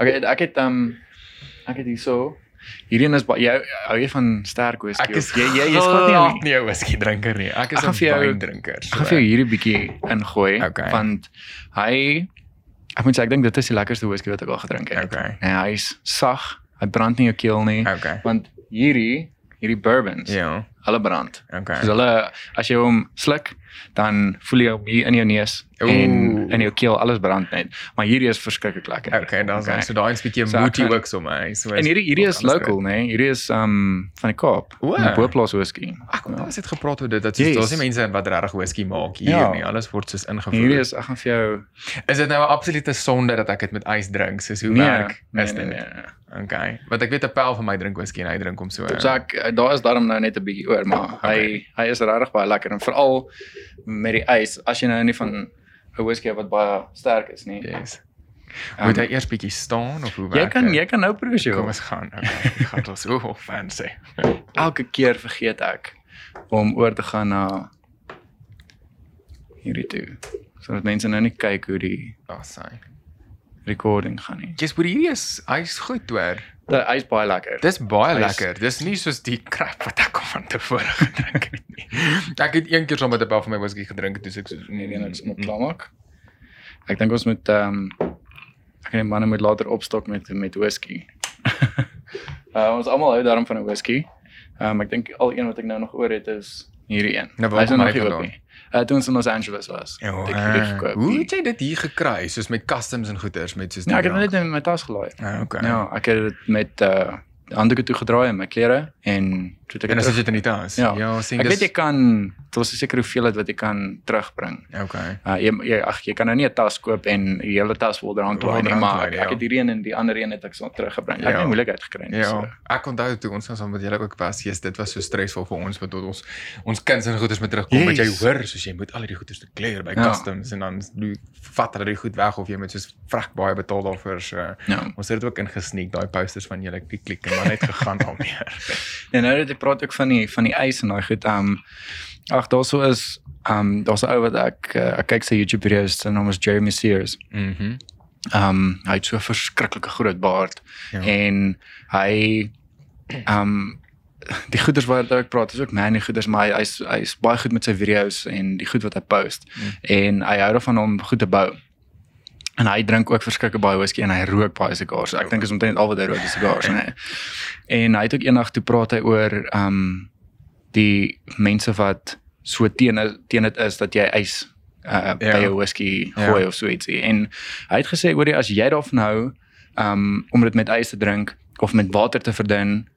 Okay, ek het um, ek het hierso hierdie is jy hou jy van sterk whisky? Ek is jy jy jy's glad nie nie 'n whisky drinker nie. Ek is 'n vir jou- wyndrinker. Ek gaan vir jou hierdie bietjie ingooi Okay. want hy ek moet sê ek dink dit is die lekkerste whisky wat ek al gedrink het. Okay. Nee, hy's sag, hy brand nie jou keel nie. Okay. Want hierdie hierdie bourbons, Ja. hulle brand. Okay. Dus hulle as jy hom sluk, dan voel jy hier in jou neus en Oeh. in jou keel alles brand net. Maar hierdie is verskriklik lekker. Okay, dan Okay. so daai is bietjie So moody gaan- ook so my. So En hierdie hierdie is local, né? Nee? Hierdie is um van die Kaap. Van Boplaas whisky. Ek het ons het gepraat oor dit dat soos Yes. daar's nie mense wat regtig whisky maak hier Ja. nie. Alles word soos ingevoer. Hierdie is ek gaan vir jou is dit nou 'n absolute sonde dat ek dit met ys drink? Soos hoe nee, werk nee, is nee, dit? nee, nee. Okay. Want ek weet 'n pel van my drink whisky en hy drink hom so. So ek eh, daar is daarom nou net 'n bietjie oor, maar Okay. hy hy is regtig baie lekker en veral met die ys as jy nou nie van 'n whisky wat baie sterk is nie. Yes. Um, Moet hy eers bietjie staan of hoe Jy werk kan dit? jy kan nou proe as jy Kom wil. ons gaan. Okay. Gaan ons o, fancy. Elke keer vergeet ek om oor te gaan na hierdie toe. Sodat mense nou nie kyk hoe die Daar sy. recording gaan nie. Jy's hoor hierdie is hy's goed hoor. Dit hy's baie lekker. Dis baie Hy's- lekker. Dis nie soos die crap wat ek van tevore gedrink het nie. Ek het een keer saam met 'n pel van my whisky gedrink toe ek so nee nee niks moet klaarmaak. Ek dink ons moet ehm um, ek en die manne moet later opstok met met whisky. uh, ons almal hou daarom van 'n whisky. Ehm um, ek dink al een wat ek nou nog oor het is hierdie een. Nou, Hy's nog nie oop nie. Uh, toe ons in Los Angeles was. Ja, het ek uh, gekoop. hoe het jy dit hier gekry? Soos met customs en goeders met soos Ja, ek het dit net in my tas gelaai. Ah, okay. Ja, ek het dit met uh handdoeke toe gedraai in my klere en toe ek En as jy dit in die tas. Ja. ja sien Ek dis weet jy kan daar's 'n sekere hoeveelheid wat jy kan terugbring. Okay. Uh jy, jy ag jy kan nou nie 'n tas koop en die hele tas vol drank laai nie, maar ek, ja. ek het hierdie een en die ander een het ek so teruggebring. Ek Ja. het nie moeilikheid gekry nie. Ja, So. ek onthou toe ons saam met julle ook was, yes, dit was so stresvol vir ons tot ons ons kinders en goeders moet terugkom, want jy Yes. hoor soos jy moet al die goeders declare by Ja. customs en dan vat hulle die goed weg of jy moet soos vrek baie betaal daarvoor. So. Ja. Ons het dit ook ingesneek daai posters van julle klik klik en maar net gegaan al meer. En nou dat jy praat ook van die van die ys en daai goed, ehm um, ag daarso is ehm um, daar's 'n ou wat ek uh, ek kyk sy YouTube video's, sy naam is Jeremy Sears. Mhm. Ehm um, hy het so 'n verskriklike groot baard Ja. en hy ehm um, die goeders waaroor ek praat is ook man die goeders maar hy hy's hy's baie goed met sy video's en die goed wat hy post Mm. en hy hou daarvan om goed te bou. En hy drink ook verskeie baie whisky en hy rook baie sigars. Ek dink is omtrent al wat hy rook is sigars, nee. En hy het ook eendag toe praat hy oor ehm um, die mense wat so teen teen dit is dat jy ys uh, by Ja. jou whisky Ja. gooi of so ietsie. En hy het gesê hoor jy as jy daarvan hou um om dit met ys te drink of met water te verdun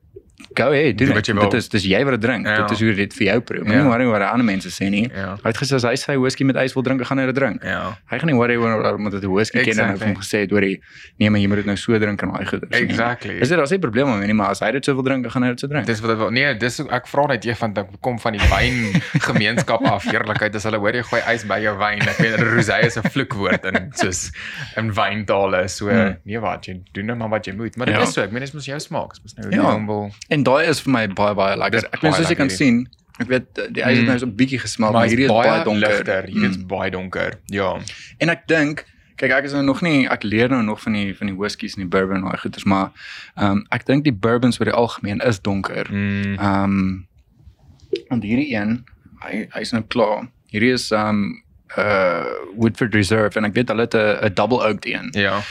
go ahead Doen dit. Dit is dis jy wat dit drink. Ja. Dit is hoe dit vir jou proe. Moenie Ja. worry oor wat ander mense sê nie. Ja. Hy het gesê as hy sy whisky met ys wil drink, gaan hy dit drink. Ja. Hy gaan nie worry oor omdat dit whisky ken en hy het Exactly. hom gesê het hoor jy nee maar jy moet dit nou so drink en daai nie. Exactly. Is dit daar's nie probleem mee nie, maar as hy dit so wil drink, gaan hy dit so drink. Dis wat ek wil. Nee, dis ek vra net jy van ek kom van die wyn gemeenskap af. Eerlikheid is hulle hoor jy gooi ys by jou wyn. Ek weet rosé is 'n vloekwoord in soos in wyntale. So Hmm. nee wat jy doen nou maar wat jy moet. Maar dit Ja. is so. Ek meen dit moet jou smaak. Dit moet nou ja. humble. En daai is vir my baie baie lekker. Ek meen baie soos jy kan lekker sien, ek weet die ys het Mm. nou so 'n bietjie gesmaak, Maar maar hierdie is baie donker. ligter. Hierdie is Mm. baie donker. Ja. En ek dink, kyk ek is nou nog nie ek leer nou nog van die van die whiskies en die bourbon en daai goeters, maar ehm um, ek dink die bourbons oor die algemeen is donker. Mm. Ehm um, en hierdie een, hy hy's nou klaar. Hierdie is ehm um, uh Woodford Reserve en ek weet hulle het 'n double oaked een. Ja.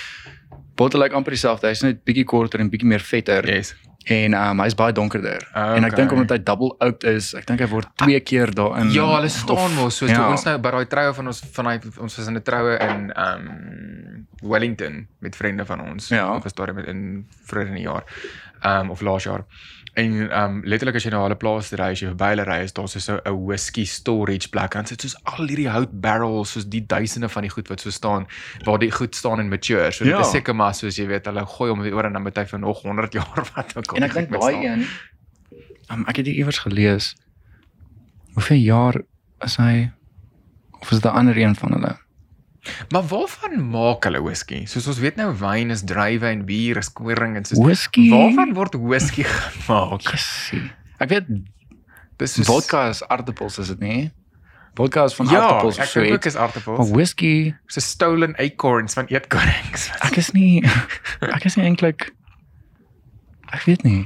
Bottle lyk amper dieselfde. Hy's net bietjie korter en bietjie meer vetter. Yes. En um, hy's baie donkerder. Ah, En ek dink okay. omdat hy double oaked is, ek dink hy word twee keer daarin. Ja, hulle staan mos so toe ja. ons nou by daai troue van ons van hy ons was in 'n troue in um Wellington met vriende van ons. Ja. Of was daar met in vroeër in die jaar. Um of laas jaar. En um letterlik as jy na hulle plaas ry, as jy verby hulle ry, is daar so 'n whisky storage plek. En dit soos al hierdie hout barrels, soos die duisende van die goed wat so staan waar die goed staan en mature. So dit Ja. is seker maar soos jy weet, hulle gooi hom weer oor en dan moet hy vir nog 100 jaar wat ook al. En ek dink daai een um, ek het hier iewers gelees. Hoeveel jaar is hy of is dit 'n ander een van hulle? Maar waarvan maak hulle whisky? Soos ons weet nou wyn is druiwe en bier is koring en soos Whisky. waarvan word whisky gemaak? Jessie. Ek weet Dis soos vodka is aardappels is dit nie? Vodka is van Ja, aardappels of ek so dink ook iets. is Maar aardappels. whisky, So stolen acorns van eetkonings. ek is nie ek is nie eintlik ek weet nie.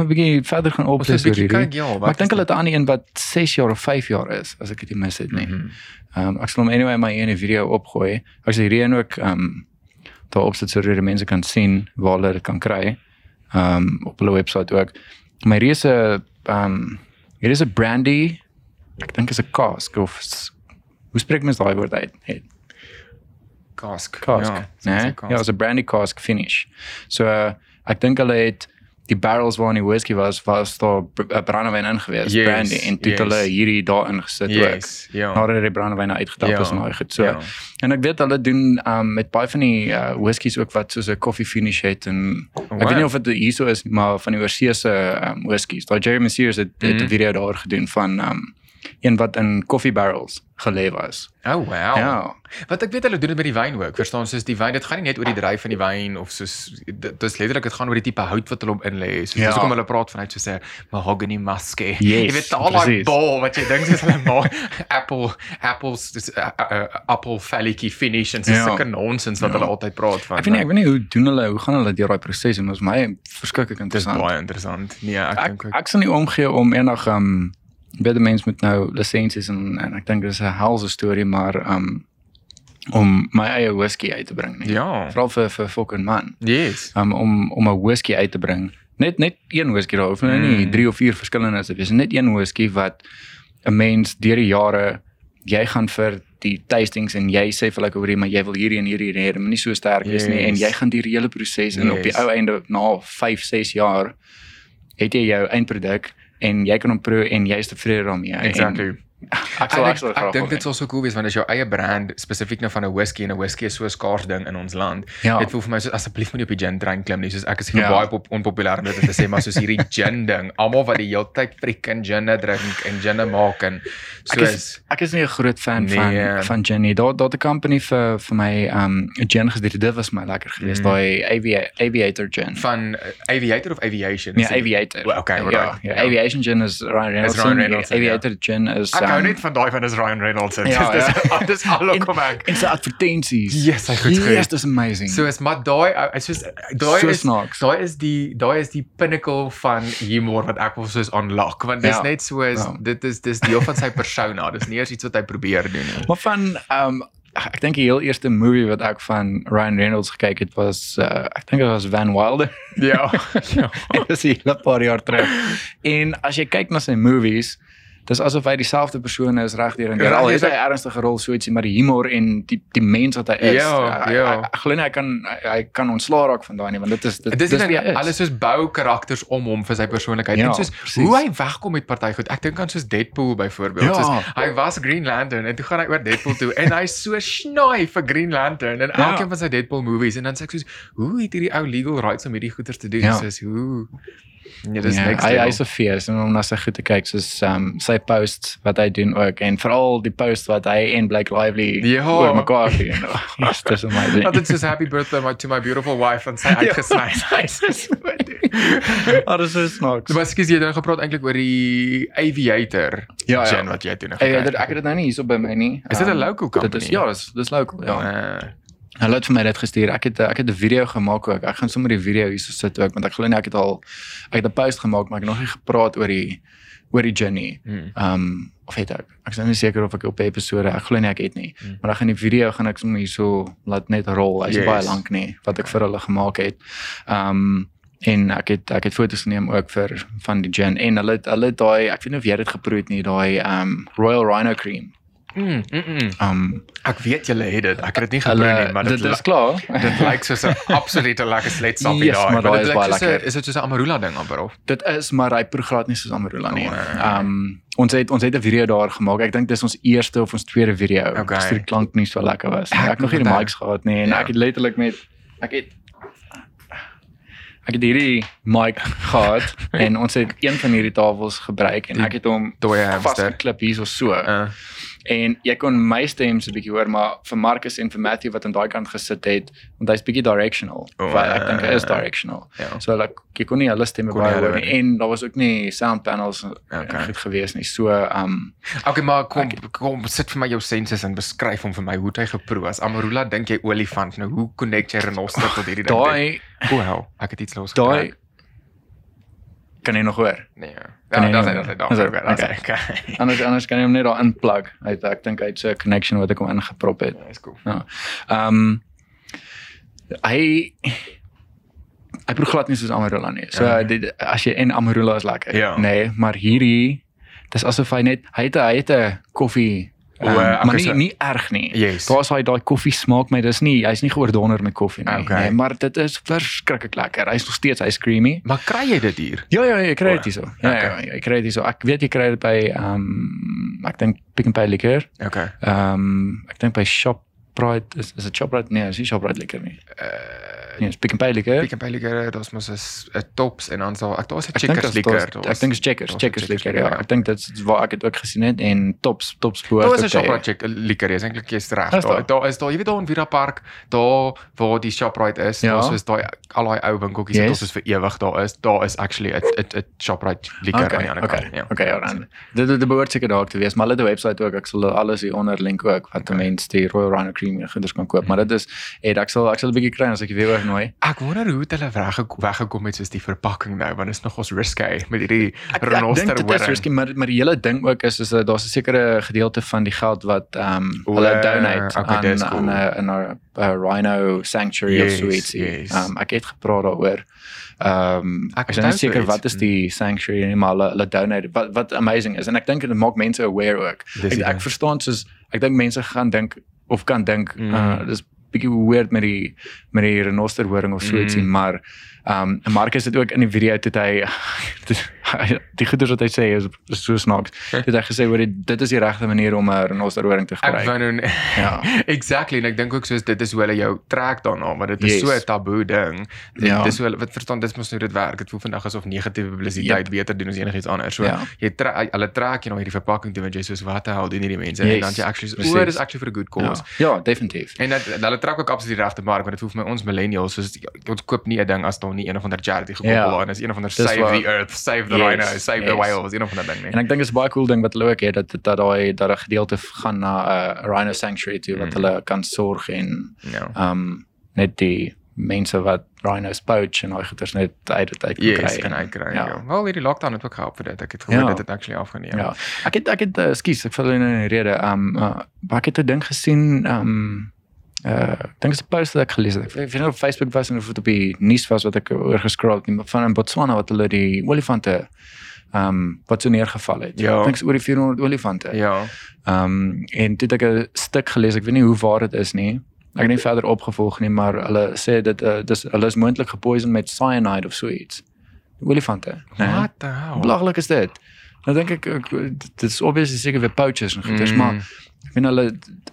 'n bietjie verder gaan oplees 'n oor hierdie. kyk, ja, Maar ek dink hulle het 'n ander een wat 6 jaar of 5 jaar is as ek dit mis het nie. Mhm. Ehm um, ek sal hom anyway my ene video opgooi. Ek sal hierdie een ook ehm um, daar opsit sodat die mense kan sien waar hulle dit kan kry. Ehm um, op hulle webwerf ook. My hier is 'n ehm um, hier is 'n brandy. Ek dink is 'n cask of hoe spreek mens daai woord uit? Hey, Cask. cask. Ja, nee? ja, is 'n brandy cask finish. So uh, ek dink hulle het die barrels waarin die whisky was was daar br- uh, brandewyn ingewees, Yes, brandy en toe het yes. hulle hierdie daarin gesit ook. Yes, ja. nadat die brandewyn nou uitgetap Ja, is en daai goed. So ja. en ek weet hulle doen um met baie van die uh, whiskies ook wat soos 'n coffee finish het en ek wow. weet nie of dit hierso is maar van die oorseese um whiskies. Daai Jerry Messiers het, het 'n Mhm. video daar gedoen van um een wat in coffee barrels gelê was. Oh wow. Ja. Wat ek weet hulle doen dit met die wyn ook. Verstaan soos die wyn, dit gaan nie net oor die dryf van die wyn of soos dit dis letterlik dit gaan oor die tipe hout wat hulle op inlê. Soos Ja. dis hoekom hulle praat vanuit soos 'n mahogany musky. Yes, jy weet al daai bol wat jy dink soos hulle maak apple apples dis 'n uh, uh, apple phallic finish en so Ja. sulke nonsens wat Ja. hulle altyd praat van. Ek weet nie ek weet nie hoe doen hulle hoe gaan hulle deur daai proses en is my verskriklik dis interessant. baie interessant. Nee, ek, ek dink ook. ek sal nie omgee om eendag um baie mense moet nou lisensies en en ek dink dis 'n helse storie maar um om my eie whisky uit te bring nie. Ja. Veral vir vir fucking man. Yes. Um om om 'n whisky uit te bring. Net net een whisky daar hoef nou nie Mm. 3 of 4 verskillende te wees. Net een whisky wat 'n mens deur die jare jy gaan vir die tastings en jy sê vir like oor hier maar jy wil hierdie en hierdie hê, maar nie so sterk is nie en Yes. jy gaan die hele proses en op die Yes. ou einde na 5, 6 jaar het jy jou eindproduk en jy kan hom proe en jy is tevrede daarmee. En Exactly. Ek sal ek, ek ek, ek dink dit sal so cool wees want as jou eie brand spesifiek nou van 'n whisky en 'n whisky is so 'n skaars ding in ons land. Ja. Dit voel vir my so asseblief moenie op die gin trein klim nie. Soos ek is Ja. baie pop, onpopulêr om dit te sê, maar soos hierdie gin ding, almal wat die hele tyd freaking ginne drink en ginne maak en Ek soos is ek is nie 'n groot fan Nee. van van gin nie. Daar daar 'n company vir vir my um gin gestuur. Dit was my lekker geweest. Mm. Daai Avia, Aviator gin. van uh, aviator of aviation. Nee, Is Aviator. Well, okay, ja, alright, ja, ja. Aviation gin is Ryan Reynolds. Ryan Reynolds, ja. Aviator gin is Ek hou um, net van daai van is Ryan Reynolds. Ja, Ja, dis ja. dis dis al kom ek. en sy advertensies. Yes, hy goed goed. Yes, dis amazing. So is maar daai ou- soos daai So is daai is die daai is die pinnacle van humor wat ek wil soos unlock want dis Ja. net soos Ja. dit is dis deel van sy persona. dis nie eers iets wat hy probeer doen nie. Maar van um ek dink die heel eerste movie wat ek van Ryan Reynolds gekyk het was uh, ek dink dit was Van Wilder. Ja. ja. Dit is 'n paar jaar terug. En as jy kyk na sy movies, dis asof hy dieselfde persoon is regdeur en deur. Al het hy 'n ernstige rol so ietsie, maar die humor en die die mens wat hy is. Ja, hy- ja. Ek glo hy kan hy, hy kan ontslaa raak van daai nie, want dit is dit Dis dis nie is. alles soos bou karakters om hom vir sy persoonlikheid. Ja, en soos precies. hoe hy wegkom met party goed. Ek dink aan soos Deadpool byvoorbeeld. Ja. Soos hy was Green Lantern en toe gaan hy oor Deadpool toe en hy's so snaai vir Green Lantern in Ja. elkeen van sy Deadpool movies en dan sê ek soos hoe het hierdie ou legal rights om hierdie goeters te doen? Ja. Soos hoe Ja, dis ja, next hy hy's 'n fees en om na sy goed te kyk soos um sy posts wat hy doen ook en veral die post wat hy en Blake Lively Ja. oor mekaar doen. Oh, dis amazing. Want dit is happy birthday my, to my beautiful wife en sy Ja. uitgesny. Hy sê so dit. Oh, dis so snaaks. Maar skus jy het nou gepraat eintlik oor die aviator Ja, ja. gin wat jy toe nou gekry dit, ek het dit nou nie hierso by my nie. Is dit 'n Um, local company? Dit is ja, dis dis local, ja. Uh, Hulle het vir my dit gestuur. Ek het ek het 'n video gemaak ook. Ek gaan sommer die video hierso sit ook want ek glo nie ek het al ek het 'n post gemaak maar ek het nog nie gepraat oor die oor die journey. hmm. Um of het ek? Ek is nou nie seker of ek op 'n episode, ek glo nie ek het nie. Mm. Maar dan gaan die video gaan ek sommer hierso laat net rol. Hy's yes. Baie lank nie wat ek vir hulle gemaak het. Um en ek het ek het foto's geneem ook vir van die gin en hulle het- hulle daai ek weet nie of jy dit geproe het nie, daai um Royal Rhino cream. Mm, mm, mm. Um Ek weet julle het dit. Ek het dit nie geproe nie, maar dit dit is klaar. dit lyk soos 'n absolute lekker sletsappie Yes, daai. maar daai dit is lyk baie soos 'n- lekker. Is dit soos 'n amarula ding amper of? Dit is maar hy proe glad nie soos Amarula nie. Oh. Ehm um, ons het ons het 'n video daar gemaak. Ek dink dis ons eerste of ons tweede video. Okay. Dis die klank nie so lekker was nie. Ek Ek nog nie die mics gehad nie en Ja. ek het letterlik met ek het ek het hierdie mic gehad en ons het een van hierdie tafels gebruik en Die ek het hom dooie hamster. vasgeklip hierso so. Uh, En jy kon my stem so 'n bietjie hoor, maar vir Marcus en vir Matthew wat aan daai kant gesit het, want hy's bietjie directional. O, Oh, ek dink hy is ja. directional. Ja. So like jy kon nie hulle stemme baie hoor nie en daar was ook nie sound panels Okay. okay. goed gewees nie. So um Okay, maar kom kom sit vir my jou senses en beskryf hom vir my hoe het hy geproe. As Amarula dink jy olifant, nou hoe connect jy renoster tot hierdie ding? daai o, hel, ek het iets los. daai kan jy nog hoor. nee. Ja, dit, Is dit. dit? Okay, Okay. Anders anders kan jy hom net daar inplug. Hy ek dink hy het so 'n connection wat ek hom ingeprop het. Ja, is cool. Ja. Ehm um, hy hy proe glad nie soos Amarula nie. So Ja. dit, as jy en Amarula is lekker. Ja. Nee, maar hierdie dis asof hy net hy het hy het 'n koffie O, Um, maar nie so- nie erg nie. Yes. Daar's hy daai koffie smaak my, dis nie hy's nie geoordonder met koffie nie. Okay. Nee, maar dit is verskriklik lekker. Hy's nog steeds hy's creamy. Maar kry jy dit hier? Ja ja, jy kry dit hierso. Ja, okay. ja, ja, jy kry dit hierso. Ek weet jy kry dit by ehm um, ek dink Pick n Pay liquor. Okay. Ehm um, ek dink by Shoprite is is dit Shoprite? Nee, is nie Shoprite liquor nie. Uh Nee, Pick n Pay liquor. Pick and Pay liquor, daar's mos 'n 'n tops en dan sal ek daar's 'n dink checkers is ek dink is checkers, daar's 'n checkers liquor. Ja, ek dink dit is waar ek dit ook gesien het en tops tops behoort 'n ook te hê. Shoprite check liquor, is eintlik jy's reg. Is Daar daar? is daar, jy weet daar in Vira Park, daar waar die Shoprite is, Ja. daar's soos daai al daai ou winkeltjies wat soos vir ewig daar is. Daar is actually 'n 'n 'n Shoprite liquor aan die ander kant. Ja. Okay, ja dan. Dit dit behoort seker daar te wees, maar hulle het 'n webwerf ook. Ek sal alles hier onder link ook wat mense die Royal Rhino Cream en goeders kan koop, maar dit is ek sal ek sal 'n bietjie kry as ek weer oornooi. Ek wonder hoe het hulle weggekom weggekom met soos die verpakking nou, want dit is nogals risky met hierdie Ek, ek renoster dink dit is risky, maar maar die hele ding ook is is dat daar's 'n sekere gedeelte van die geld wat ehm um, O, hulle donate okay, aan cool. aan 'n 'n 'n Rhino Sanctuary Yes, of so ietsie. yes. Um, ek het gepraat daaroor. Ehm um, Ek ek is onthou nie seker wat is die sanctuary nie, maar hulle hulle donate wat wat amazing is en ek dink dit maak mense aware ook. Dis Ek, ek verstaan soos ek dink mense gaan dink of kan dink Mm. uh, dis bietjie weird met die met die renoster horing of so ietsie, Mm. maar ehm um, Marcus het ook in die video toe hy die goeders wat hy sê is, is so snaaks. Dit hy gesê hoor dit is die regte manier om 'n renoster horing te Ek gebruik. wou nou Ja. Exactly en ek dink ook soos dit is hoe hulle jou trek daarna, maar dit is Yes. so 'n taboe ding. Dit Ja. hoe hulle wat verstaan dis mos hoe dit werk. Dit voel vandag asof negatiewe publisiteit beter doen as enigiets anders. So Ja. jy trek hulle trek jy na hierdie verpakking toe want jy soos wat hel doen hierdie mense Yes, en dan jy actually so, precies. o, dis actually for a good Ja, cause. ja, definitief. En dat hulle trek ook absoluut die regte mark want dit voel vir my ons millennials soos ons koop nie 'n ding as daar nie een of ander charity gekoppel Ja. daarin is een of ander Dis save waar. the earth, save the Yes, rhino, save the yes. whales, een of ander ding En nie. ek dink dit is 'n baie cool ding wat hulle ook het dat dat daai dat 'n gedeelte gaan na 'n uh, rhino sanctuary toe wat Mm. hulle kan sorg en Ja. ehm um, net die mense wat rhinos poach en daai goeders net uit dit uit Yes, kry. en- uitkry. Ja. Ja. Wel hierdie lockdown het ook gehelp vir dit. Ek het gehoor Ja. dit het actually afgeneem. Ja. Ek het ek het uh, skus, ek val in 'n rede. Um, uh, ek het 'n ding gesien um, uh ek dink dit is 'n post wat ek gelees het. Ek weet nie of Facebook was of dit op die nuus was wat ek oor gescroll het nie, maar van in Botswana wat hulle die olifante ehm um, wat so neergeval het. Ja. Ek dink is oor die 400 olifante. Ja. Ehm um, en toe het ek 'n stuk gelees, ek weet nie hoe waar dit is nie. Ek het nie verder opgevolg nie, maar hulle sê dit uh, dis hulle is moontlik gepoison met cyanide of so iets. Olifante. né? What the hell? Belaglik is dit. Nou dink ek, ek dit is obviously seker weer poachers en goeders, Mm. mm. maar ek weet hulle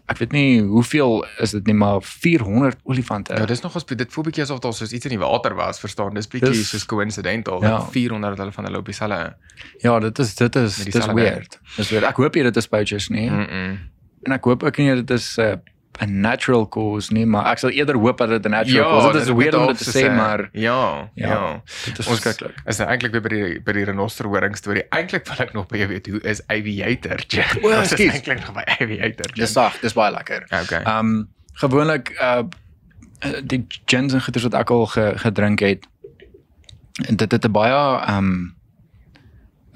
ek weet nie hoeveel is dit nie maar 400 olifante. Ja, dis nog ons dit voel bietjie asof daar soos iets in die water was, verstaan? Dis bietjie Dis- soos coincidental. Ja. Ja. 400 hulle van hulle op dieselfde. ja, dit is dit is dis weird. Dis weird. Ek hoop nie dit is poachers nie. Mm. Mm. En ek hoop ook nie dit is 'n uh, 'n natural cause nie, maar ek sal eerder hoop dat dit 'n natural cause is. Dit is weird om dit te sê, 'n- maar ja, ja. ja, dit is verskriklik. is nou eintlik weer by die by die renoster horing storie. Eintlik wil ek nog by jou weet hoe is aviator? Jack? O, Ons is ekskuus. eintlik nog by aviator. Jack. Dis sag, dis baie lekker. Okay. Ehm um, gewoonlik uh die gins en goeders wat ek al ge, gedrink het. Dit het 'n baie ehm um,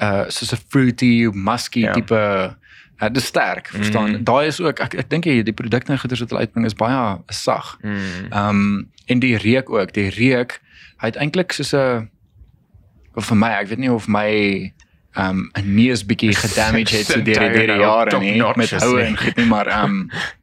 uh soos 'n fruity, musky Ja. ja. tipe uh, dis sterk, verstaan. Mm. Daai is ook ek ek dink jy die produkte en goeders wat hulle uitbring is baie sag. Mm. Ehm um, en die reuk ook, die reuk hy het eintlik soos 'n of vir my, ek weet nie of my ehm um, 'n neus bietjie gedamage het so deur die deur die jare nie met houe en goed nie, maar ehm um,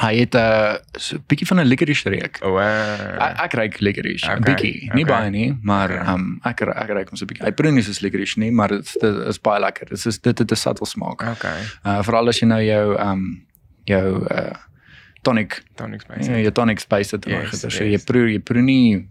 hy het 'n uh, so bietjie van 'n licorice reuk. O, uh, Ek, ek ruik licorice, 'n Okay, bietjie, nie okay. baie nie, maar Okay. ehm um, ek ek ruik hom so 'n bietjie. Hy proe nie soos licorice nie, maar dit, is baie lekker. Dit is dit het 'n subtle smaak. okay. Uh veral as jy nou jou ehm um, jou uh tonic niks meer. Ja, jou tonic spice het Yes, yes, so yes. jy proe jy proe nie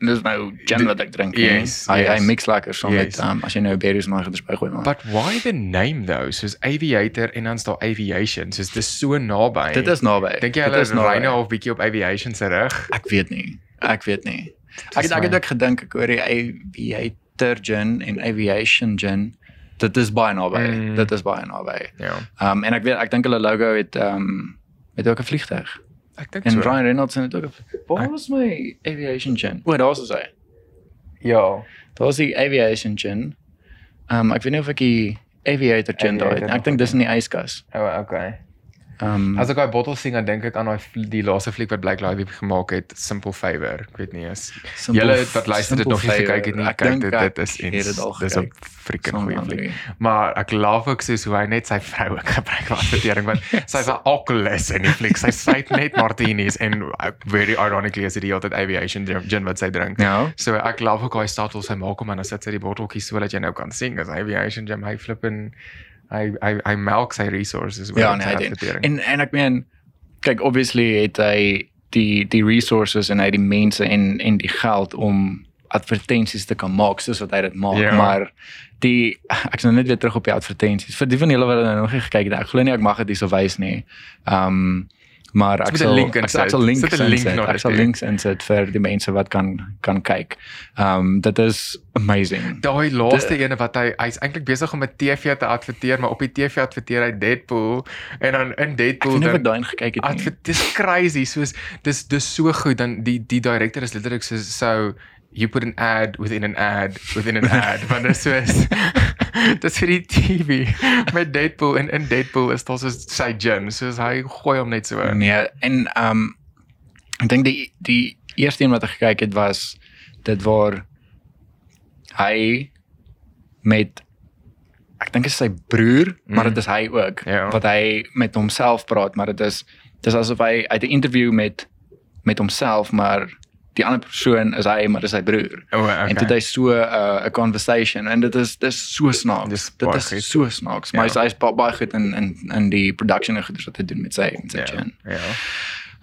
dis nou gin wat ek drink. Yes, Hy hy yes. mix lekker saam met Yes. um, as jy nou berries en goeders bygooi maar. But why the name though? Soos aviator en dan staan aviation. Soos dis so naby. Dit is naby. Dink jy hulle is ry nou of bietjie op aviation se rug? Ek weet nie. Ek weet nie. Ek het ek het ook gedink ek hoor die aviator gin en aviation gin. Dit is baie naby. Mm. Dit is baie naby. Ja. Um en ek weet ek dink hulle logo het um het ook 'n vliegtuig. Ek dink En so. Ryan Reynolds het ook Waar was my aviation gin? O, daar's is hy. Ja. Daar's die aviation gin. Um ek weet nie of ek die aviator gin daar het. Ek dink dis in die yskas. O, oh, okay. Um As ek daai bottel sien, dan dink ek aan daai die laaste fliek wat Blake Lively gemaak het, Simple Favor. Ek weet nie as Simple- julle wat luister dit nog nie gekyk het nie. Ek Kyk dink dit is het iets. Dis 'n freaking goeie fliek. Maar ek love ook soos hoe hy net sy vrou ook gebruik vir advertering want sy's 'n alcoholist in die fliek. Sy sy net martinis en uh, very ironically is dit die hele tyd aviation gin wat sy drink. Ja. So ek love ook daai stapel sy maak hom en dan sit sy die botteltjies so dat jy nou kan sien as aviation gin hy flip en hy hy hy melk sy resources Ja, met nee, hy doen. advertering. En en ek meen kyk obviously het hy die die resources en hy die mense en en die geld om advertensies te kan maak soos wat hy dit maak, Ja. maar die ek is nou net weer terug op die advertensies. Vir die van julle wat nou nog nie gekyk het, ek glo nie ek mag dit hierso wys nie. Um maar ek sal ek, sal- ek sal links Sit 'n link insit. na Ek sal links insit vir die mense wat kan kan kyk. Um dit is amazing. Daai laaste ene wat hy hy's eintlik besig om 'n TV te adverteer, maar op die TV adverteer hy Deadpool en dan in Ek Deadpool of dan ek daarin gekyk het adver dis crazy soos dis dis so goed dan die die director is letterlik so so you put an ad within an ad within an ad want dit is dis vir die TV met Deadpool en in Deadpool is daar so sy gin soos hy gooi hom net so in. Nee, en ehm um, ek dink die die eerste een wat ek gekyk het was dit waar hy met ek dink is sy broer, maar Mm. dit is hy ook Ja. wat hy met homself praat, maar dit is dis asof hy uit 'n interview met met homself, maar die ander persoon is hy, maar dis sy broer. O, Okay. En dit is so 'n uh, 'n conversation en dit is dis so snaaks. Dis dit baie is goed. so snaaks. Maar Ja. hy's hy's ba- baie goed in in in die production en goeders wat hy doen met sy met sy ja. gin. Ja.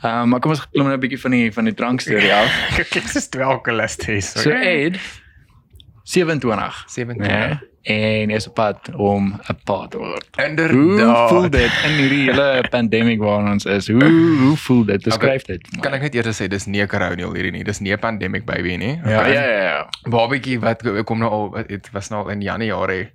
Ehm um, maar kom ons klim nou 'n bietjie van die van die drank storie af. Kyk dis twee alkoholisties. So Ed 27. 27. Nee. En is op pad om 'n pa te word. Hoe Inderdaad. voel dit in hierdie hele pandemic waarin ons is? Hoe hoe voel dit? Beskryf dit. my. Kan ek net eers sê dis nie 'n coronial hierdie nie. Dis nie 'n pandemic baby nie. Ja, Okay? ja, ja, ja. Babietjie wat kom nou al dit was nou al in Januarie.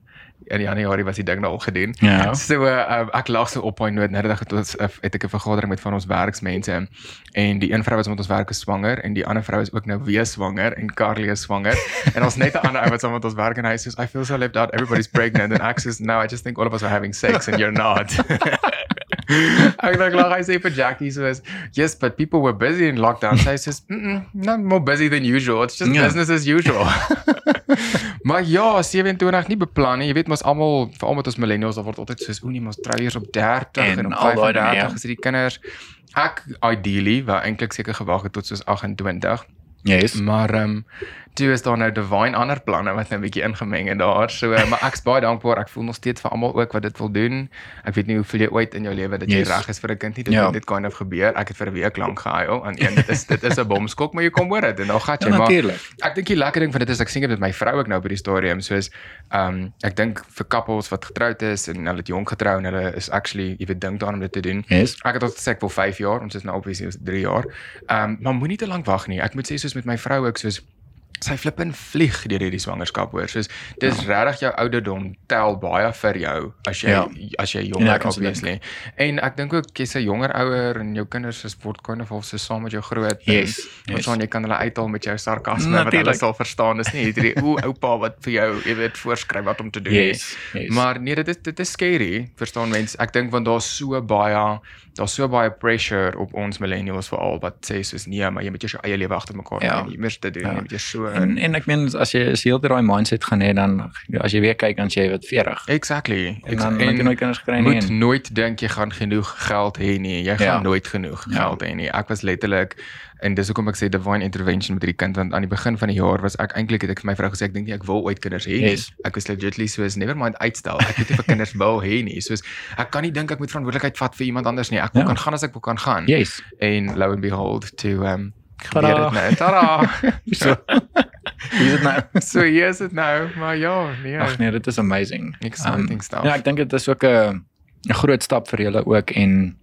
In Januarie was die ding nou al gedoen. Ja. So uh, ek lag so op my noot nadat het, het ek 'n vergadering met van ons werksmense en die een vrou wat met ons werk is swanger en die ander vrou is ook nou weer swanger en Carly is swanger en ons net 'n ander ou wat saam met ons werk en hy sê I feel so left out everybody's pregnant and Ax is no I just think all of us are having sex and you're not. ek dink lag hy sê vir Jackie so is yes but people were busy in lockdown. Sy sê mm -mm, not more busy than usual. It's just Ja. business as usual. Maar ja, 27 nie beplan nie. Jy weet mos almal, veral met ons millennials, daar word altyd soos o nee, mos trou eers op 30 en, En op al daai dinge, 35 ja. is dit die kinders. Ek ideally wou eintlik seker gewag het tot soos 28, Yes. maar ehm um, toe is daar nou divine ander planne wat nou 'n bietjie ingemeng het daar. So uh, maar ek's baie dankbaar. Ek voel nog steeds vir almal ook wat dit wil doen. Ek weet nie hoe veel jy ooit in jou lewe dat jy Yes. reg is vir 'n kind nie. Dit Ja. ja. dit kind of gebeur. Ek het vir 'n week lank gehuil aan een dit is dit is 'n bomskok, maar jy kom hoor dit en dan gaan jy Ja, maar. Ek dink die lekker ding van dit is ek sien dit met my vrou ook nou by die stadium soos ehm um, ek dink vir couples wat getroud is en hulle het jonk getrou en hulle is actually jy weet dink daaraan om dit te doen. Yes. Ek het al gesê ek wil 5 jaar, ons is nou obviously 3 jaar. Ehm um, maar moenie te lank wag nie. Ek moet sê soos met my vrou ook soos sy flip en vlieg deur hierdie swangerskap hoor. Soos dis ja. regtig jou ouderdom tel baie vir jou as jy Ja. ja. as jy Ja, jonger kan so obviously. En ek dink ook jy's 'n jonger ouer en jou kinders is word kind of half so saam met jou groot. Yes, En, yes. yes. jy kan hulle uithaal met jou sarkasme wat hulle sal verstaan. Dis nie hierdie o oupa wat vir jou, jy weet, voorskryf wat om te doen Yes. yes. Maar nee, dit is dit is scary, verstaan mense. Ek dink want daar's so baie daar's so baie pressure op ons millennials veral wat sê soos nee, maar jy moet jou eie lewe agter mekaar Ja. hê. Jy moet dit doen, Ja. jy moet jou so en en ek meen as jy jy heeltyd daai mindset gaan hê dan as jy weer kyk dan jy wat 40. Exactly. En dan dan het jy nooit kinders gekry nie. moet en- nooit dink jy gaan genoeg geld hê nie. Jy gaan Ja. nooit genoeg Ja. geld hê nie. Ek was letterlik en dis hoekom ek sê divine intervention met hierdie kind want aan die begin van die jaar was ek eintlik het ek vir my vrou gesê ek dink nie ek wil ooit kinders hê nie. Yes. Ek was legitly soos never mind uitstel. Ek weet nie vir kinders wil hê nie. Soos ek kan nie dink ek moet verantwoordelikheid vat vir iemand anders nie. Ek wil Ja. kan gaan as ek wil kan gaan. Yes. En lo and behold to um Tada. Dit nou. Tada. so. Hier is dit nou. so hier is dit nou, maar ja, nee. Ag nee, dit is amazing. Exciting um, stuff. Ja, ek dink dit is ook 'n 'n groot stap vir julle ook en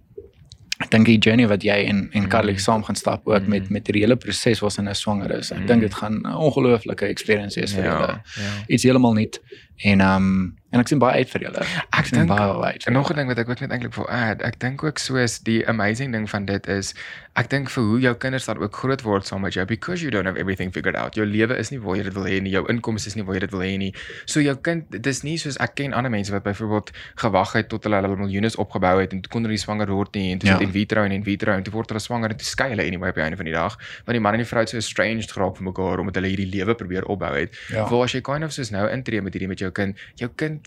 ek dink die journey wat jy en en Carly mm. saam gaan stap ook mm. met met die hele proses waarsin hy swanger is. Ek mm. dink dit gaan 'n ongelooflike experience wees vir ja, julle. Ja. Iets heeltemal nuut en um, En ek sien baie uit vir julle. Ek dink baie uit. En nog 'n ding wat ek ook net eintlik wil add, ek dink ook soos die amazing ding van dit is, ek dink vir hoe jou kinders dan ook groot word saam met jou because you don't have everything figured out. Jou lewe is nie waar jy dit wil hê nie, jou inkomste is nie waar jy dit wil hê nie. So jou kind, dis nie soos ek ken ander mense wat byvoorbeeld gewag het tot hulle hulle miljoene opgebou het en toe kon hulle nie swanger word nie en toe ja. in vitro en in vitro en toe word hulle swanger en toe skei hulle anyway op die einde van die dag, want die man en die vrou het so estranged geraak van mekaar omdat hulle hierdie lewe probeer opbou het. Ja. Waar as jy kind of soos nou intree met hierdie met jou kind, jou kind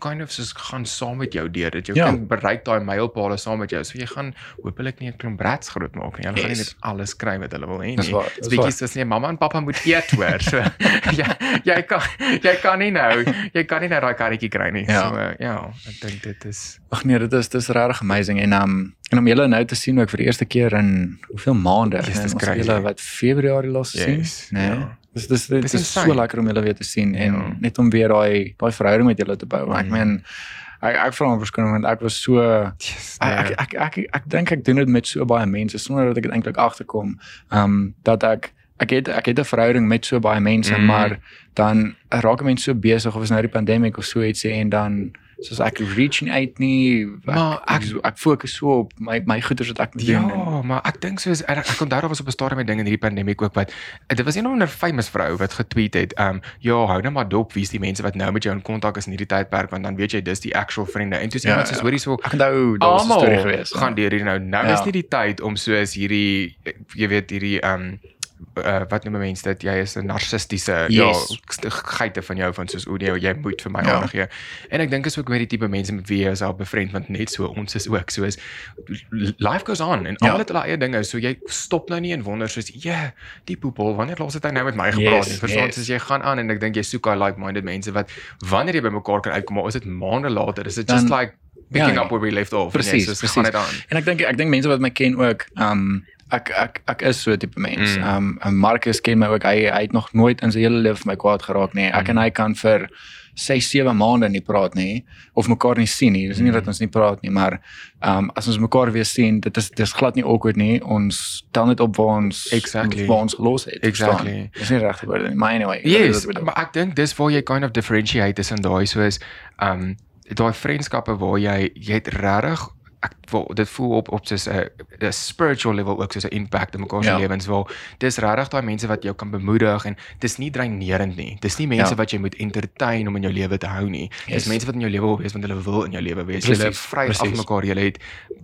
kind of soos gaan saam met jou deur dit jou ja. kind bereik daai mylpaale saam met jou so jy gaan hopelik nie 'n klomp brats groot maak nie hulle yes. gaan nie net alles kry wat hulle wil hê nie dis bietjie soos nie mamma en pappa moet eet hoor so ja jy kan jy kan nie nou jy kan nie nou daai karretjie kry nie ja. so uh, ja ek dink dit is ag nee dit is dis regtig amazing en um en om julle nou te sien ook vir die eerste keer in hoeveel maande yes, dis kry julle wat Februarie los yes. sien nee ja. Dis dis dit is so lekker om julle weer te sien en ja. net om weer daai daai verhouding met julle te bou. Mm. Ek meen ek ek vra hom verskoning want ek was so yes, nee. ek ek ek ek, ek dink ek doen dit met so baie mense sonder dat ek dit eintlik agterkom. Ehm um, dat ek ek het ek het 'n verhouding met so baie mense, mm. maar dan raak mense so besig of is nou die pandemie of so iets en dan soos ek reaching uit nie maar ek ek, ek fokus so op my my goeders wat ek moet ja, doen. Ja, maar ek dink soos ek, ek kon daar was op 'n stadium met dinge in hierdie pandemie ook wat dit was een onder famous vrou wat getweet het, um ja, hou nou maar dop, wie's die mense wat nou met jou in kontak is in hierdie tydperk want dan weet jy dis die actual vriende. En toe sê iemand ja, soos hoorie so ek onthou daar was 'n storie gewees. Gaan deur hier nou. Nou ja. is nie die tyd om soos hierdie jy weet hierdie um uh, wat noem mense dit jy is 'n narcistiese ja, yes. ja geite van jou van soos o nee jy moet vir my ja. aandag gee en ek dink is ook met die tipe mense met wie jy self bevriend want net so ons is ook soos life goes on en ja. al het hulle eie dinge so jy stop nou nie en wonder soos ja yeah, die poepel wanneer laas het hy nou met my gepraat yes, verstaan yes. jy gaan aan en ek dink jy soek daai like minded mense wat wanneer jy by mekaar kan uitkom maar is dit maande later is dit just Dan, like picking ja, up where we left off presies nee, so, en ek dink ek dink mense wat my ken ook um ek ek ek is so 'n tipe mens. Mm. um, Marcus ken my ook. Hy hy het nog nooit in sy hele lewe vir my kwaad geraak nie. Ek mm. en hy kan vir 6 7 maande nie praat nie of mekaar nie sien nie. Dis nie mm. dat ons nie praat nie, maar um, as ons mekaar weer sien, dit is dis glad nie awkward nie. Ons tel net op waar ons exactly waar ons gelos het. Exactly. Dis nie regte woorde nie. Maar anyway. Yes, maar ek dink dis waar jy kind of differentiate tussen daai soos um, daai vriendskappe waar jy jy het regtig ek wil dit voel op op soos 'n 'n spiritual level ook soos 'n impact in mekaar se ja. lewens waar dis regtig daai mense wat jou kan bemoedig en dis nie dreinerend nie. Dis nie mense ja. wat jy moet entertain om in jou lewe te hou nie. Dis yes. mense wat in jou lewe wil wees want hulle wil in jou lewe wees. Precies, hulle vry af mekaar. Jy het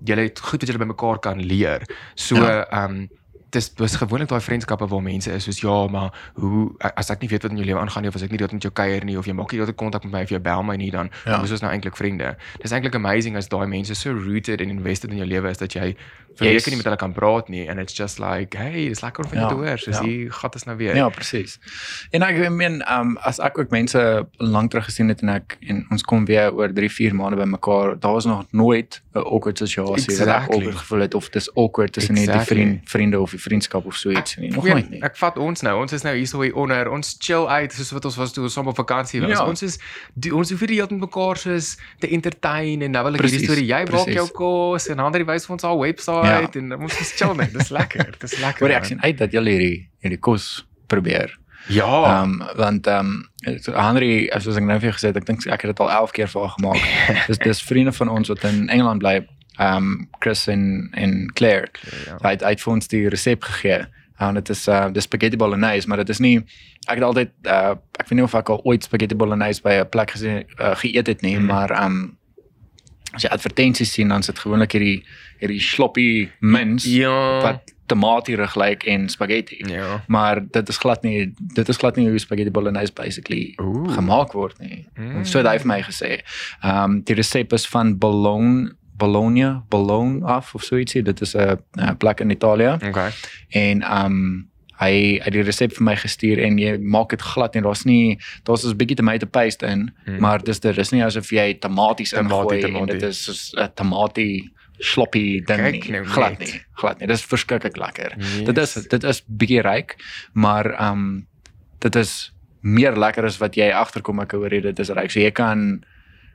jy het goed wat jy by mekaar kan leer. So ja. ehm ja. um, dis dis gewoonlik daai vriendskappe waar mense is soos ja, maar hoe as ek nie weet wat in jou lewe aangaan nie of as ek nie dit met jou kuier nie of jy maak nie dat ek kontak met my of jy bel my nie dan ja. hoe is ons nou eintlik vriende. Dis eintlik amazing as daai mense so rooted and invested in jou lewe is dat jy jy yes. kan nie met hulle kan praat nie and it's just like hey, it's lekker om ja. te hoor. So ja. jy gat dit nou weer. Ja, presies. En ek meen um as ek ook mense lank terug gesien het en ek en ons kom weer oor 3, 4 maande by mekaar, daar was nog nooit 'n awkward situasie exactly. wat ek ooit gevoel het of dis awkward tussen exactly. die vriend, vriende of vriendskap of so iets nie. Nog nooit nie. Ek vat ons nou. Ons is nou hier so hier onder. Ons chill uit soos wat ons was toe ons saam op vakansie was. Ja. Ons is die, ons hoef nie heeltyd met mekaar soos te entertain en nou wil ek hierdie storie jy maak jou kos en ander wys vir ons al webwerf ja. en ons is chill net. Dis lekker. Dis lekker. Wat ek sien uit dat julle hierdie hierdie kos probeer. Ja. Ehm um, want ehm um, Henry as ons nou vir gesê ek dink ek het dit al 11 keer vir haar gemaak. dis dis vriende van ons wat in Engeland bly um Chris en en Claire. Claire ja. Hy het uit vir ons die resep gegee. En dit is uh dis spaghetti bolognese, maar dit is nie ek het altyd uh ek weet nie of ek al ooit spaghetti bolognese by 'n plek gesien uh, geëet het nie, mm. maar um as jy advertensies sien dan sit gewoonlik hierdie hierdie sloppy mince ja. wat tomatierig lyk like en spaghetti. Ja. Maar dit is glad nie dit is glad nie hoe spaghetti bolognese basically Ooh. gemaak word nie. Mm. So het hy vir my gesê. Um die resep is van bologne Bologna, Bologna af of so ietsie. Dit is 'n plek in Italië. Okay. En um hy het die resep vir my gestuur en jy maak dit glad en daar's nie daar's 'n bietjie tomato paste in, hmm. maar dis dit is nie asof jy tomaties ingooi en dit is soos 'n tomatie sloppy ding Kyk nie. nou glad nie. Glad nie. Dis verskriklik lekker. Yes. Dit is dit is bietjie ryk, maar ehm um, dit is meer lekker as wat jy agterkom ek hoor jy dit is ryk. So jy kan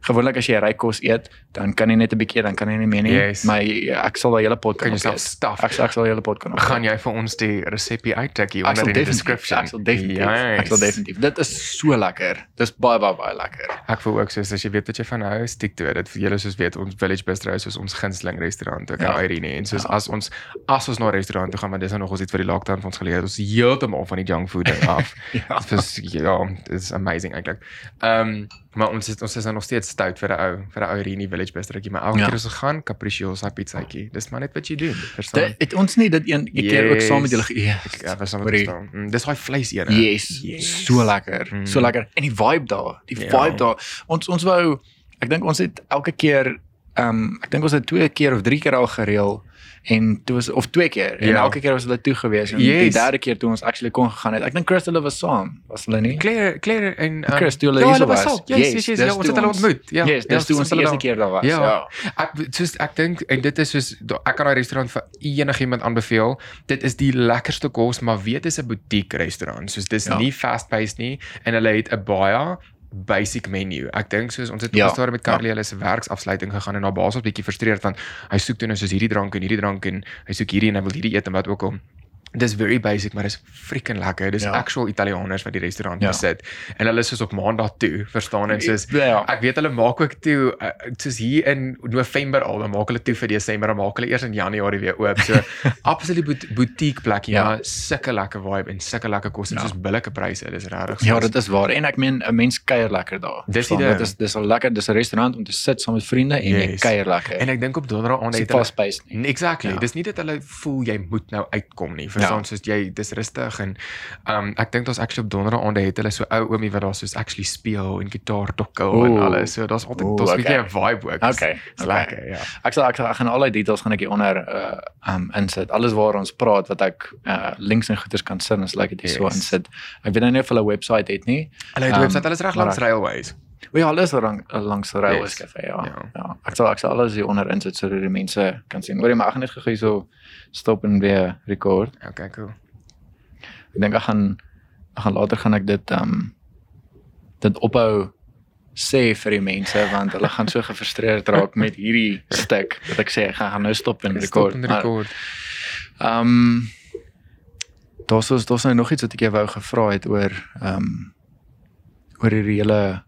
gewoonlik as jy ryk kos eet, dan kan jy net 'n bietjie dan kan jy nie meer nie. Yes. Maar ek sal daai hele pot Kan jouself stuff. Ek ek sal die hele pot kan. gaan jy vir ons die resepie uittikkie Ek sal onder in die description. ek sal definitief. Ek sal Yes. definitief. Dit is so lekker. Dis baie baie baie lekker. Ek voel ook soos as jy weet wat jy van hou, stiek toe. Dit vir julle soos weet ons Village Bistro is soos ons gunsteling restaurant ook Ja. Irene en soos Ja. as ons as ons na 'n restaurant toe gaan, want dis nou nog ons iets vir die lockdown vir ons geleer. het, Ons heeltemal van die junk food af. Ja. Dit is ja, dit is amazing eintlik. Ehm um, maar ons is ons is nou nog steeds stout vir 'n ou vir 'n ou Irene Village Bistrootjie, maar elke Ja. keer as ons gaan, capricciosa pizzaatjie. Dis maar net wat jy doen, verstaan? Dit het ons nie dit een een keer ook saam met julle geëet. Ja, was saam met ons. Mm, dis daai vleis een. Yes, Yes. so lekker, Mm. so lekker. En die vibe daar, die Ja. vibe daar. Ons ons wou ek dink ons het elke keer ehm um, ek dink ons het twee keer of drie keer al gereël en toe was of twee keer en Ja. elke keer was hulle toe gewees en die Yes. derde keer toe ons actually kon gegaan het. Ek dink Chris hulle was saam, was hulle nie? Claire, Claire en um, Chris toe hulle ja, hier was. was. Yes, Yes, yes, yes, ja, ons het hulle ontmoet. Ja. Yes, dis toe ons die eerste keer daar was. Ja. Ja. Ek soos ek dink en dit is soos ek kan daai restaurant vir enigiemand aanbeveel. Dit is die lekkerste kos, maar weet dis 'n boutique restaurant. Soos dis Ja. nie fast paced nie en hulle het 'n baie basic menu. Ek dink soos ons het Ja, ja, gestoor met ja. Carly hulle se werksafsluiting gegaan en haar baas was bietjie frustreerd want hy soek toe nou soos hierdie drank en hierdie drank en hy soek hierdie en hy wil hierdie eet en wat ook al. Dis very basic, maar dis freaking lekker. Dis Ja. ja. actual Italianers wat die restaurant Ja. ja. besit. En hulle is soos op maandag toe, verstaan en soos Ja. Ek weet hulle maak ook toe uh, soos hier in November al, dan maak hulle toe vir Desember, dan maak hulle eers in Januarie weer oop. So absoluut boutique plekkie, Ja. ja. sulke lekker vibe en sulke lekker kos en Ja. soos billike pryse. Dis regtig. Ja, dit is waar. En ek meen 'n mens kuier lekker daar. Dis die. Dit is dis al lekker, dis 'n restaurant om te sit saam met vriende en jy Yes. kuier lekker. En ek dink op donderdag Dis het hulle fast paced nie. Exactly. Ja. Ja. Dis nie dat hulle voel jy moet nou uitkom nie. Verstaan Ja. soos jy dis rustig en um ek dink daar's actually op donderdag aande het hulle so ou oomie wat daar soos actually speel en gitaar tokkel en Oeh. alles. So daar's altyd daar's 'n bietjie 'n vibe ook. Dis- Okay, dis okay. lekker, ja. Ek sal ek, sal, ek gaan al die details gaan ek hier onder uh um insit. Alles waar ons praat wat ek uh links en goeders kan sit, as ek dit hier so Yes. insit. Ek weet nou nie of hulle webwerf het nie. Hulle het 'n Um, webwerf, hulle is reg langs Railways. O ja, alles rang, langs die Railways Yes. Cafe, ja. Ja. ja. Ek sal ek sal alles hier onder insit sodat die mense kan sien. Hoor jy maar ek gaan net gou so stop en weer record. Okay, cool. Ek dink ek gaan ek gaan later gaan ek dit um dit ophou sê vir die mense want hulle gaan so gefrustreerd raak met hierdie stuk dat ek sê ek gaan gaan nou stop en Stop record. en Maar, record. Ehm um, daar's daar's nou nog iets wat ek jou wou gevra het oor ehm um, oor hierdie hele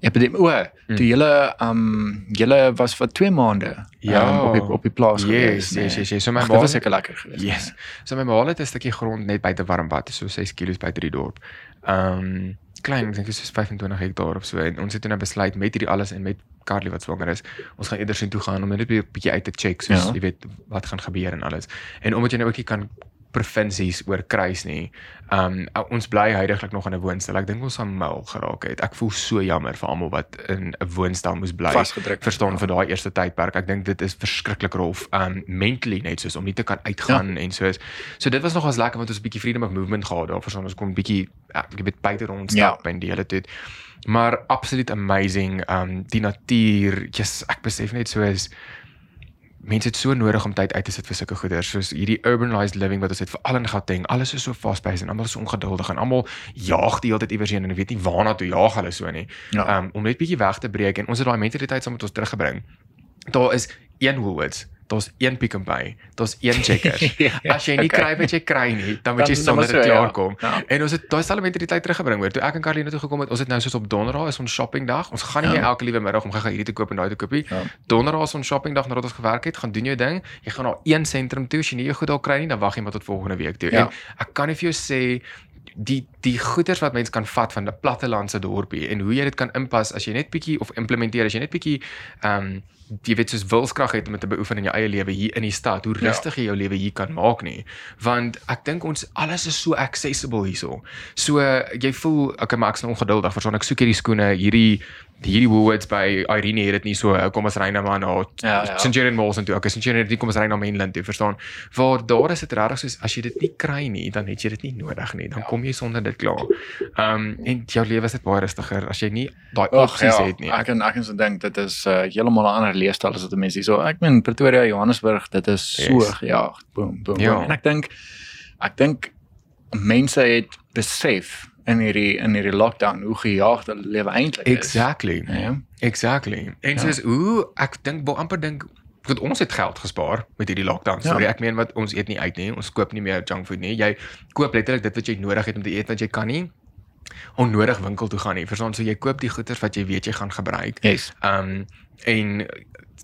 epidemie. O, Mm. toe julle um, julle was vir 2 maande Ja. ehm, op die op die plaas Yes, gewees. yes, yes, yes. So my ma- was seker lekker geweest. Yes. So my ma het 'n stukkie grond net buite Warmbad, so 6 km buite die dorp. Um, klein, ek dink dit is soos 25 hektaar of so en ons het toe nou besluit met hierdie alles en met Carly wat swanger is, ons gaan eerder sien toe gaan om net 'n bietjie uit te check soos Ja. jy weet wat gaan gebeur en alles. En omdat jy nou ook nie kan provinsies oor kruis nie. Um ons bly heidaglik nog in 'n woonstel. Ek dink ons gaan mal geraak het. Ek voel so jammer vir almal wat in 'n woonstel moes bly. Vasgedruk. Verstaan vir daai eerste tydperk. Ek dink dit is verskriklik rof. Um mentally net soos om nie te kan uitgaan ja. en soos. So dit was nogals lekker want ons 'n bietjie freedom of movement gehad daar. Verstaan ons kon bietjie ek weet buite rondstap ja. en die hele tyd. Maar absoluut amazing. Um die natuur, yes, ek besef net so is mense het so nodig om tyd uit te sit vir sulke goeders soos hierdie urbanized living wat ons het veral in Gauteng. Alles is so fast-paced en almal is so ongeduldig en almal jaag die hele tyd iewers heen en weet nie waarna toe jaag hulle so nie. Ja. Um om net bietjie weg te breek en ons het daai mentaliteit saam met ons teruggebring. Daar is een Woolworths, daar's een Pick n Pay, daar's een Checkers. Ja, As jy nie okay. kry wat jy kry nie, dan moet Dan- jy sonder dit so, ja. klaar kom. Ja. En ons het daai selfde mentaliteit teruggebring hoor. Toe ek en Carlina toe gekom het, ons het nou soos op donderdag is ons shoppingdag. Ons gaan nie Ja. meer elke liewe middag om gaan hierdie te koop en daai te koop nie. Ja. Donderdag is ons shoppingdag nadat ons gewerk het, gaan doen jou ding. Jy gaan na een sentrum toe, as jy nie jou goed daar kry nie, dan wag jy maar tot volgende week toe. Ja. En ek kan nie vir jou sê die die goeders wat mens kan vat van 'n plattelandse dorpie en hoe jy dit kan inpas as jy net bietjie of implementeer as jy net bietjie ehm um, jy weet soos wilskrag het om dit te beoefen in jou eie lewe hier in die stad hoe Ja. rustig jy jou lewe hier kan maak nie. Want ek dink ons alles is so accessible hierso. So jy voel okay maar ek's nou ongeduldig verstaan ek soek hierdie skoene hierdie hierdie Woolworths by Irene het dit nie so kom ons ry nou maar na Ja, ja. Centurion Malls en toe. Okay Centurion nie kom ons ry na Mainland toe verstaan. Waar daar is dit regtig soos as jy dit nie kry nie dan het jy dit nie nodig nie. Dan kom jy sonder dit klaar. Ehm um, en jou lewe is net baie rustiger as jy nie daai opsies ja, het nie. ek kan ek kan so dink dit is uh, heeltemal 'n ander leefstyl as wat mense hier so. Ek meen Pretoria, Johannesburg, dit is so Yes. gejaag. Boom, boom. Ja. boom. En ek dink ek dink mense het besef in hierdie in hierdie lockdown hoe gejaagd hulle lewe eintlik is. Exactly. Ja. Exactly. En Ja. soos hoe ek dink bo amper dink dat ons het geld gespaar met hierdie lockdown. Sorry, Ja. ek meen wat ons eet nie uit nie. Ons koop nie meer junk food nie. Jy koop letterlik dit wat jy nodig het om te eet want jy kan nie onnodig winkel toe gaan nie. Verstaan, so jy koop die goeder wat jy weet jy gaan gebruik. Yes. Um en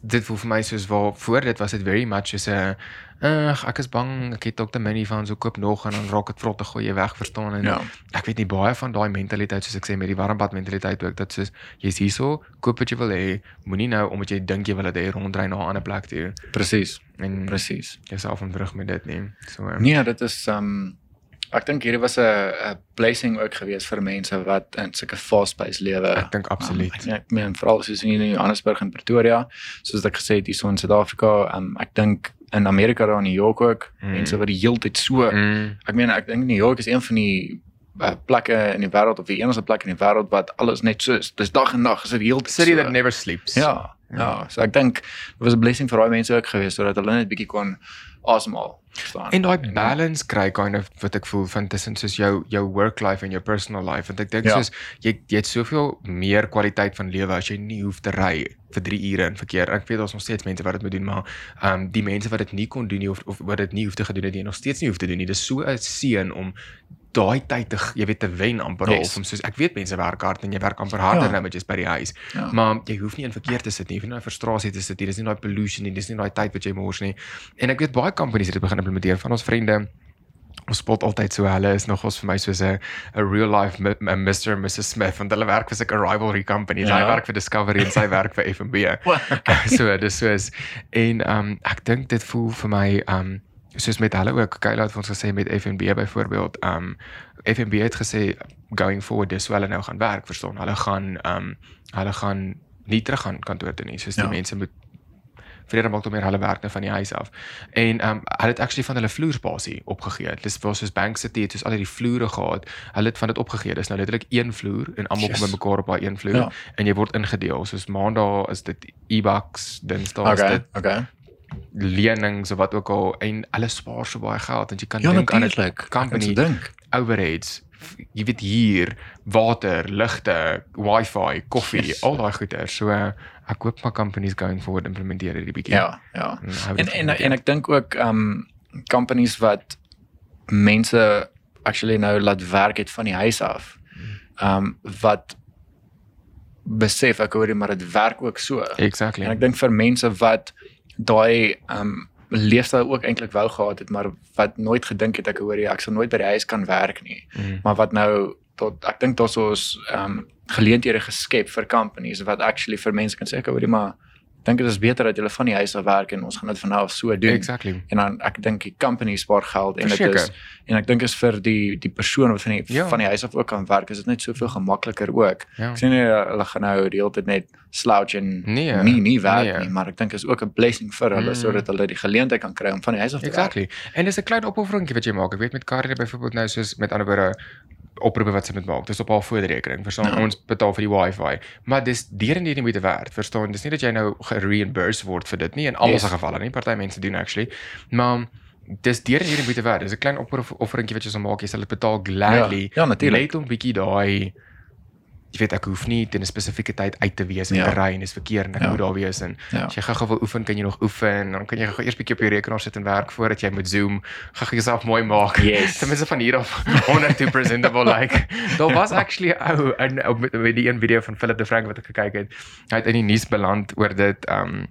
dit voel vir my soos waar voor dit was dit very much soos 'n ag ek is bang ek het Dr. Minnie van so koop nog en dan raak dit vrot te gooi jy weg verstaan en Ja. ek weet nie baie van daai mentaliteit soos ek sê met die warmbad mentaliteit ook dat soos jy's hierso koop wat jy wil hê moenie nou omdat jy dink jy wil dit hê ronddry na 'n ander plek toe Presies. en Presies. jouself om terug met dit nie so um, Nee, dit is um ek dink hierdie was 'n blessing ook geweest vir mense wat in sulke fast-paced lewe. ek dink absoluut Um, ek, ek meen veral soos in Johannesburg en Pretoria, soos ek gesê het hier in Suid-Afrika, um, ek dink in Amerika daar in New York ook, Mm. mense wat die heeltyd so mm, ek meen ek dink New York is een van die uh, plekke in die wêreld of die enigste plek in die wêreld wat alles net so is. Dis dag en nag, is dit heeltyd city so. that never sleeps Ja, ja, so ek dink dit was 'n blessing vir daai mense ook geweest sodat hulle net bietjie kon asemhaal. verstaan. En daai balance kry kind of wat ek voel van tussen soos jou jou work life en jou personal life want ek dink Ja. soos jy jy het soveel meer kwaliteit van lewe as jy nie hoef te ry vir 3 ure in verkeer. Ek weet daar's nog steeds mense wat dit moet doen, maar ehm um, die mense wat dit nie kon doen nie of of wat dit nie hoef te gedoen het nie, nog steeds nie hoef te doen nie. Dis so 'n seën om daai tyd te jy weet te wen amper Yes. of om soos ek weet mense werk hard en jy werk amper harder Ja. nou met jy's by die huis. Ja. Maar jy hoef nie in verkeer te sit nie, jy hoef nie in daai frustrasie te sit nie. Dis nie daai pollution nie, dis nie daai tyd wat jy mors nie. En ek weet baie companies het dit begin implementeer van ons vriende. Ons spot altyd so hulle is nog ons vir my soos 'n 'n real life Mr and Mrs Smith want hulle werk vir sulke rivalry companies. Ja. Hy werk vir Discovery en sy werk vir F&B. so dis soos en um ek dink dit voel vir my um soos met hulle ook Kayla het vir ons gesê met F&B byvoorbeeld um F&B het gesê going forward dis hoe hulle nou gaan werk verstaan hulle gaan um hulle gaan nie terug gaan kantoor toe nie soos die Ja. mense moet vrede maak meer hulle werk nou van die huis af. En um hulle het actually van hulle vloerspasie opgegee. Dis waar soos Bank City het soos al hierdie vloere gehad. Hulle het van dit opgegee. Dis nou letterlik een vloer en almal kom bymekaar op daai een vloer Ja. en jy word ingedeel. Soos maandag is dit e-bucks, dinsdae is Okay, dit okay. lenings of wat ook al en hulle spaar so baie geld want jy kan Ja, dink aan 'n company overheads. Jy weet hier, water, ligte, wifi, koffie, Yes. al daai goeder. So ek hoop my companies going forward implementeer hierdie bietjie. Ja, ja. En hou En dit en en ek dink ook um companies wat mense actually nou laat werk het van die huis af. Um wat besef ek hoor jy maar dit werk ook so. Exactly. En ek dink vir mense wat daai um leefstyl ook eintlik wou gehad het maar wat nooit gedink het ek hoor jy ek sal nooit by die huis kan werk nie. Mm. Maar wat nou tot ek dink daar's ons um geleenthede geskep vir companies wat actually vir mense kan sê ek hoor jy maar dink dit is beter dat jy van die huis af werk en ons gaan dit van nou af so doen. Exactly. En dan ek dink die company spaar geld en dit is en ek dink is vir die die persoon wat van die Ja. van die huis af ook kan werk is dit net soveel gemakliker ook. Ja. Ek sê nie uh, hulle gaan nou die hele tyd net slouch en Nee, nie nie werk nee. nie, maar ek dink is ook 'n blessing vir hulle Mm. sodat hulle die geleentheid kan kry om van die huis af te werk. Exactly. En dis 'n klein opofferingkie wat jy maak. Ek weet met Karrie byvoorbeeld nou soos met ander woorde oproepe wat sy moet maak. Dis op haar voorrekening. Verstaan? Ja. Ons betaal vir die wifi. Maar dis deur en deur die moeite werd. Verstaan? Dis nie dat jy nou gereimburse word vir dit nie in almal Yes. se gevalle nie. Party mense doen actually. Maar dis deur en deur die moeite werd. Dis 'n klein opofferingkie wat jy sal maak. Jy sal dit betaal gladly. Ja, ja, natuurlijk. Net om bietjie daai jy weet ek hoef nie teen 'n spesifieke tyd uit te wees en Ja. te ry en dis verkeer en ek Ja. moet daar wees en Ja. as jy gou-gou wil oefen, kan jy nog oefen. Dan kan jy gou eers bietjie op jou rekenaar sit en werk voordat jy moet Zoom. Gou jouself mooi maak. Yes. Ten minste van hier af 100% presentable like. Daar was actually ou in op met die een video van Philip de Frank wat ek gekyk het. Hy het in die nuus beland oor dit um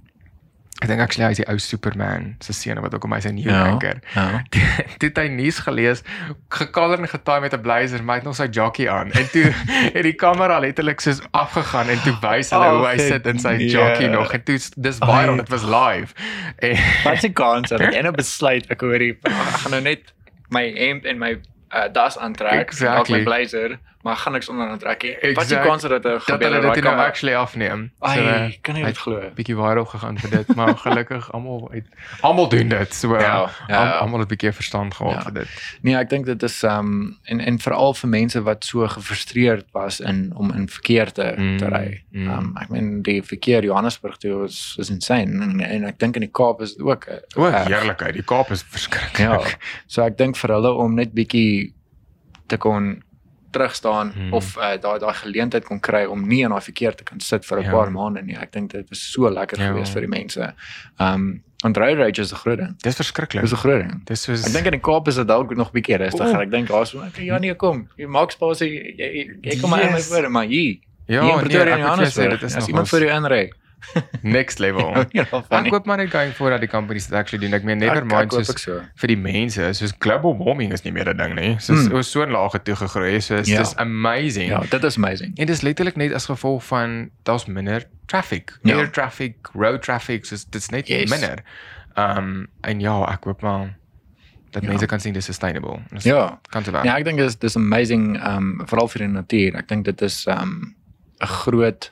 ek dink actually hy is die ou Superman se seun wat ook om hy sy nuwe Ja. anker. Ja. Toe het hy nuus gelees, gekader en getaai met 'n blazer, maar hy het nog sy jockey aan. En toe het die kamera letterlik soos afgegaan en toe wys hulle hoe hy sit in sy nee. jockey nog. En toe dis viral, Ai. dit was live. Wat se kans dat ek ene besluit ek hoor die ek gaan nou net my hemp en my uh, das aantrek, Exactly. my blazer, maar gaan niks onder trek nie. Wat is die Exact. kans dat dit Dat gebeur hulle in daai dit nou actually afneem. Ai, kan jy hy dit glo? bietjie viral gegaan vir dit, maar gelukkig almal uit almal doen dit. So Ja, ja, ja, ja. almal het 'n bietjie verstand gehad Ja. vir dit. Nee, ek dink dit is um en en veral vir mense wat so gefrustreerd was in om in verkeer te Mm, te ry. mm. Um ek meen die verkeer Johannesburg toe is is insane en, en ek dink in die Kaap is dit ook. eh, O, heerlikheid. Die Kaap is verskriklik. Ja. So ek dink vir hulle om net bietjie te kon terugstaan Hmm. of uh, daai daai geleentheid kon kry om nie in daai verkeer te kan sit vir 'n Ja. paar maande nie. Ek dink dit was so lekker Ja. geweest vir die mense. Um want road rage is 'n groot ding. Dis verskriklik. Dis 'n groot ding. Dis soos Ek dink in die Kaap is dit dalk nog bietjie rustiger. Oeh. Ek dink daar's so ek ja nee kom. Jy maak spasie. Jy, jy, jy kom maar in my Yes. voor maar hier. ja, hier in nee, Pretoria ek en sê Johannesburg. dit is As iemand vir jou inry. next level. Ja, Ek funny. hoop maar net going for dat die companies dit actually doen. Ek meen never mind soos so. vir die mense, soos global warming is nie meer 'n ding nie. Soos Hmm. mm. so laag toe gegroei, soos Ja. dis amazing. Ja, dit is amazing. En dis letterlik net as gevolg van daar's minder traffic, Ja. air traffic, road traffic, soos dit's net Yes. minder. Um en ja, ek hoop maar dat Ja. mense kan sien dis sustainable. Dis Ja. kan te werk. Ja, ek dink dit is dis amazing um veral vir die natuur. Ek dink dit is um 'n groot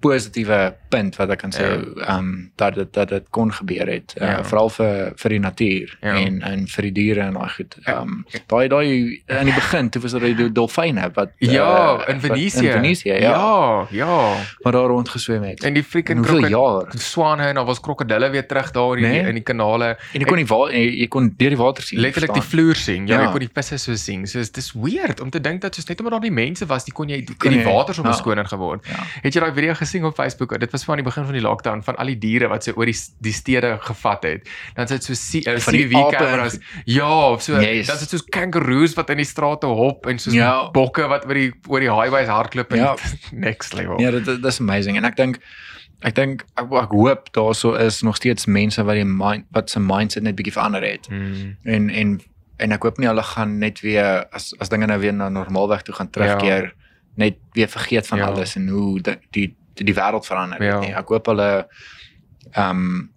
positiewe punt wat ek kan sê um dat dit dat dit kon gebeur het. Uh, Ja. veral vir vir die natuur Ja. en en vir die diere en daai goed. Ja. Um daai daai in die begin toe was daar die dolfyne wat Ja, uh, in Venesië. In Venesië, ja. Ja, ja. Wat daar rond geswem het. En die freaking krokodille, swane en daar was krokodille weer terug daar in Nee. die in die kanale. En jy kon nie wa jy, kon deur die water sien. letterlik die vloer sien. Ja, Ja. jy kon die visse so sien. So dis weird om te dink dat soos net omdat daar nie mense was, die kon jy die, Kon die jy- water so ja. beskoner geword. Ja. Het jy daai video gesien op Facebook? Dit was van die begin van die lockdown van al die diere wat so oor die die stede gevat het. Dan sit so C- uh, Van die CCTV ape en kameras. Ja, so Yes. dan sit soos kangaroos wat in die strate hop en soos Ja. bokke wat oor die oor die highways hardloop en Ja. next level. Ja, dit is amazing en ek dink ek dink ek, ek hoop daarso is nog steeds mense wat die mind wat se mindset net bietjie verander het. Mm. En en en ek hoop nie hulle gaan net weer as as dinge nou weer na normaalweg toe gaan terugkeer ja. net weer vergeet van Ja. ja. alles en hoe die die die, wêreld verander Ja. nie. Ek hoop hulle ehm um,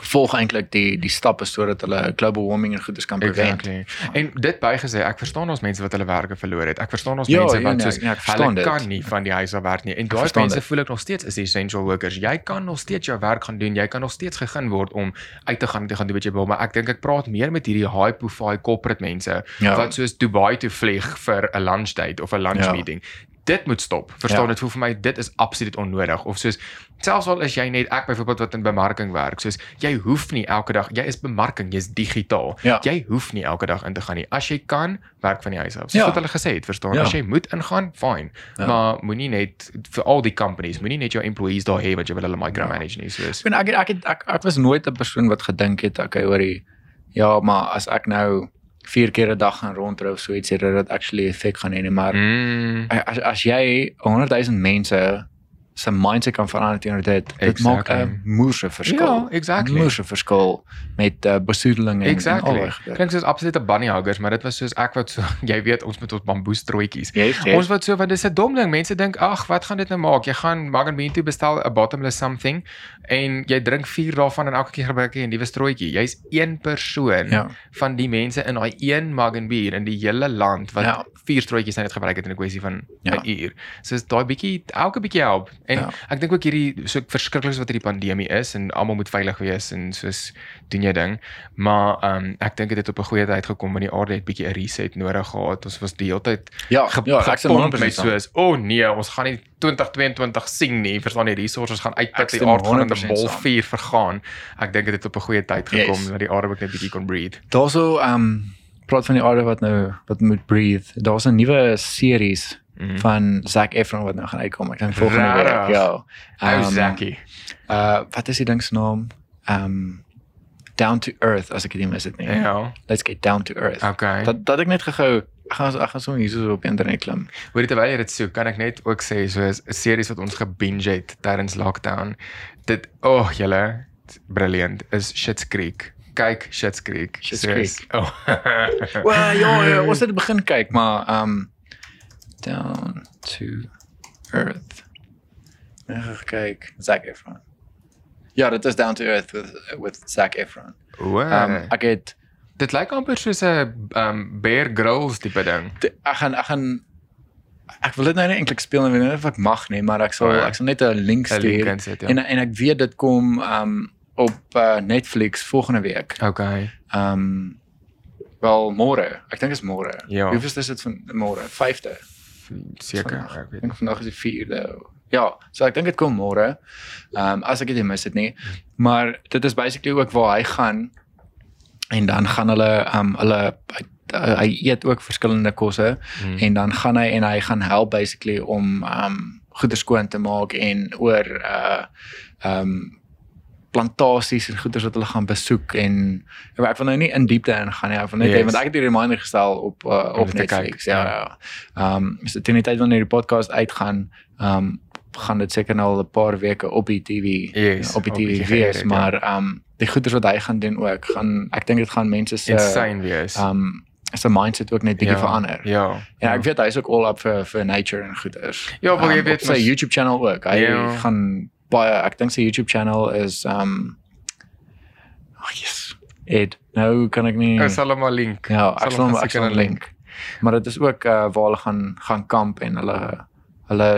volg eintlik die die stappe sodat hulle global warming en goeders kan prevent. Exactly. En dit bygesê, ek verstaan ons mense wat hulle werke verloor het. Ek verstaan ons Ja, mense ja, wat nee, soos ek hulle dit. kan nie van die huis af werk nie. En daai mense dit. voel ek nog steeds is essential workers. Jy kan nog steeds jou werk gaan doen. Jy kan nog steeds gegeen word om uit te gaan en te gaan doen wat jy wil, maar ek dink ek praat meer met hierdie high profile corporate mense Ja. wat soos Dubai toe vlieg vir 'n lunch date of 'n lunch Ja. meeting. Dit moet stop. Verstaan Ja. dit voel vir my dit is absoluut onnodig of soos selfs al is jy net ek byvoorbeeld wat in bemarking werk, soos jy hoef nie elke dag, jy is bemarking, jy's digitaal. Ja. Jy hoef nie elke dag in te gaan nie. As jy kan, werk van die huis af. Soos Ja. wat hulle gesê het, verstaan? Ja. As jy moet ingaan, fine. Ja. Maar moenie net vir al die companies, moenie net jou employees daar hê wat jy wil hulle micromanage nie, soos. Ek ben, ek ek het- ek ek was nooit 'n persoon wat gedink het okay oor die ja, maar as ek nou 4 keer 'n dag gaan rondry of so iets het dat dit actually effek gaan hê nie, maar Mm, as as jy 100 000 mense se mindset kan verander teenoor dit. Dit maak Exactly. 'n moerse verskil. Ja, exactly. Moerse verskil met uh, besoedeling en exactly. en al. Klink soos absolute bunny huggers, maar dit was soos ek wat so jy weet ons met ons bamboestrooitjies. Yes, Ons wat so want dis 'n dom ding. Mense dink, "Ag, wat gaan dit nou maak? Jy gaan Bean toe bestel 'n bottomless something en jy drink 4 daarvan en elke keer gebruik jy 'n nuwe strooitjie. Jy's een persoon Ja. van die mense in daai een Mug and Bean in die hele land wat Ja. vier strooitjies net gebruik het in 'n kwessie van 'n Ja. uur. So is daai bietjie elke bietjie help. En Ja. ek dink ook hierdie so verskriklik wat hierdie pandemie is en almal moet veilig wees en soos doen jy ding. Maar ehm um, ek dink dit het op 'n goeie tyd gekom want die aarde het bietjie 'n reset nodig gehad. Ons was die hele tyd Ja, ja, ek 100% met saam. soos o oh, nee, ons gaan nie 2022 sien nie. Verstaan die resources gaan uitput, die aarde gaan in 'n 100% bol vuur vergaan. Ek dink dit het op 'n goeie tyd gekom Yes. dat die aarde ook net bietjie kon breathe. Daarso ehm um, praat van die aarde wat nou wat moet breathe. Daar's 'n nuwe series Mhm. van Zac Efron wat nou gaan uitkom. Ek dink volgende week. Rarig. Ja. Ou Ehm, Zackie. Uh wat is die ding se naam? Ehm Down to Earth as ek dit mis het nie. Ja. Let's get down to earth. Okay. Dat dat ek net gehou ek gaan ek gaan so hier so op internet klim. Hoor jy terwyl jy dit soek, kan ek net ook sê soos 'n series wat ons gebinge het tydens lockdown. Dit o, oh, julle brilliant is Shit's Creek. Kyk Shit's Creek. Schitt's Soos- Oh. Wel ja, ja, ons het begin kyk, maar um down to earth. Ek kyk Zac Efron. Ja, dit is down to earth with with Zac Efron. O. Um ek het dit lyk amper soos 'n um Bear Grylls tipe ding. ek gaan ek gaan ek wil dit nou nie eintlik speel en weet nie of ek mag nie, maar ek sal Oh, ja. ek sal net 'n link 'n link stuur. insit, ja. En en ek weet dit kom um op uh, Netflix volgende week. Okay. Um wel môre. Ek dink is môre. Ja. Hoeveel is dit van môre? 5de. Seker, ek Ek weet. dink vandag is die 4de. Ja, so ek dink dit kom môre. Ehm um, as ek dit mis dit nie. Maar dit is basically ook waar hy gaan en dan gaan hulle ehm um, hulle hy, hy eet ook verskillende kosse Hmm. en dan gaan hy en hy gaan help basically om ehm um, goeder skoon te maak en oor uh ehm um, plantasies en goeders wat hulle gaan besoek en ja, ek wil nou nie in diepte ingaan nie, ek wil net Yes. want ek het die reminder gestel op uh, op dit Netflix. Ja, ja. ja. Ehm um, so teen die tyd wanneer die podcast uitgaan, ehm um, gaan dit seker nou al 'n paar weke op die TV Yes, op die op die TV wees, ja. maar ehm um, die goeders wat hy gaan doen ook, gaan ek dink dit gaan mense se Insane wees. ehm um, se mindset ook net bietjie verander. Ja. Ja, ek weet hy's ook all up vir vir nature en goeders. Ja, wel, jy Ehm, weet sy YouTube channel ook. Hy Ja. gaan baie ek dink sy YouTube channel is um Oh yes. Ed. Nou kan ek nie Ek sal hom maar link. Ja, ek sal hom ek sal seker hom link. Maar dit is ook uh waar hulle gaan gaan kamp en hulle hulle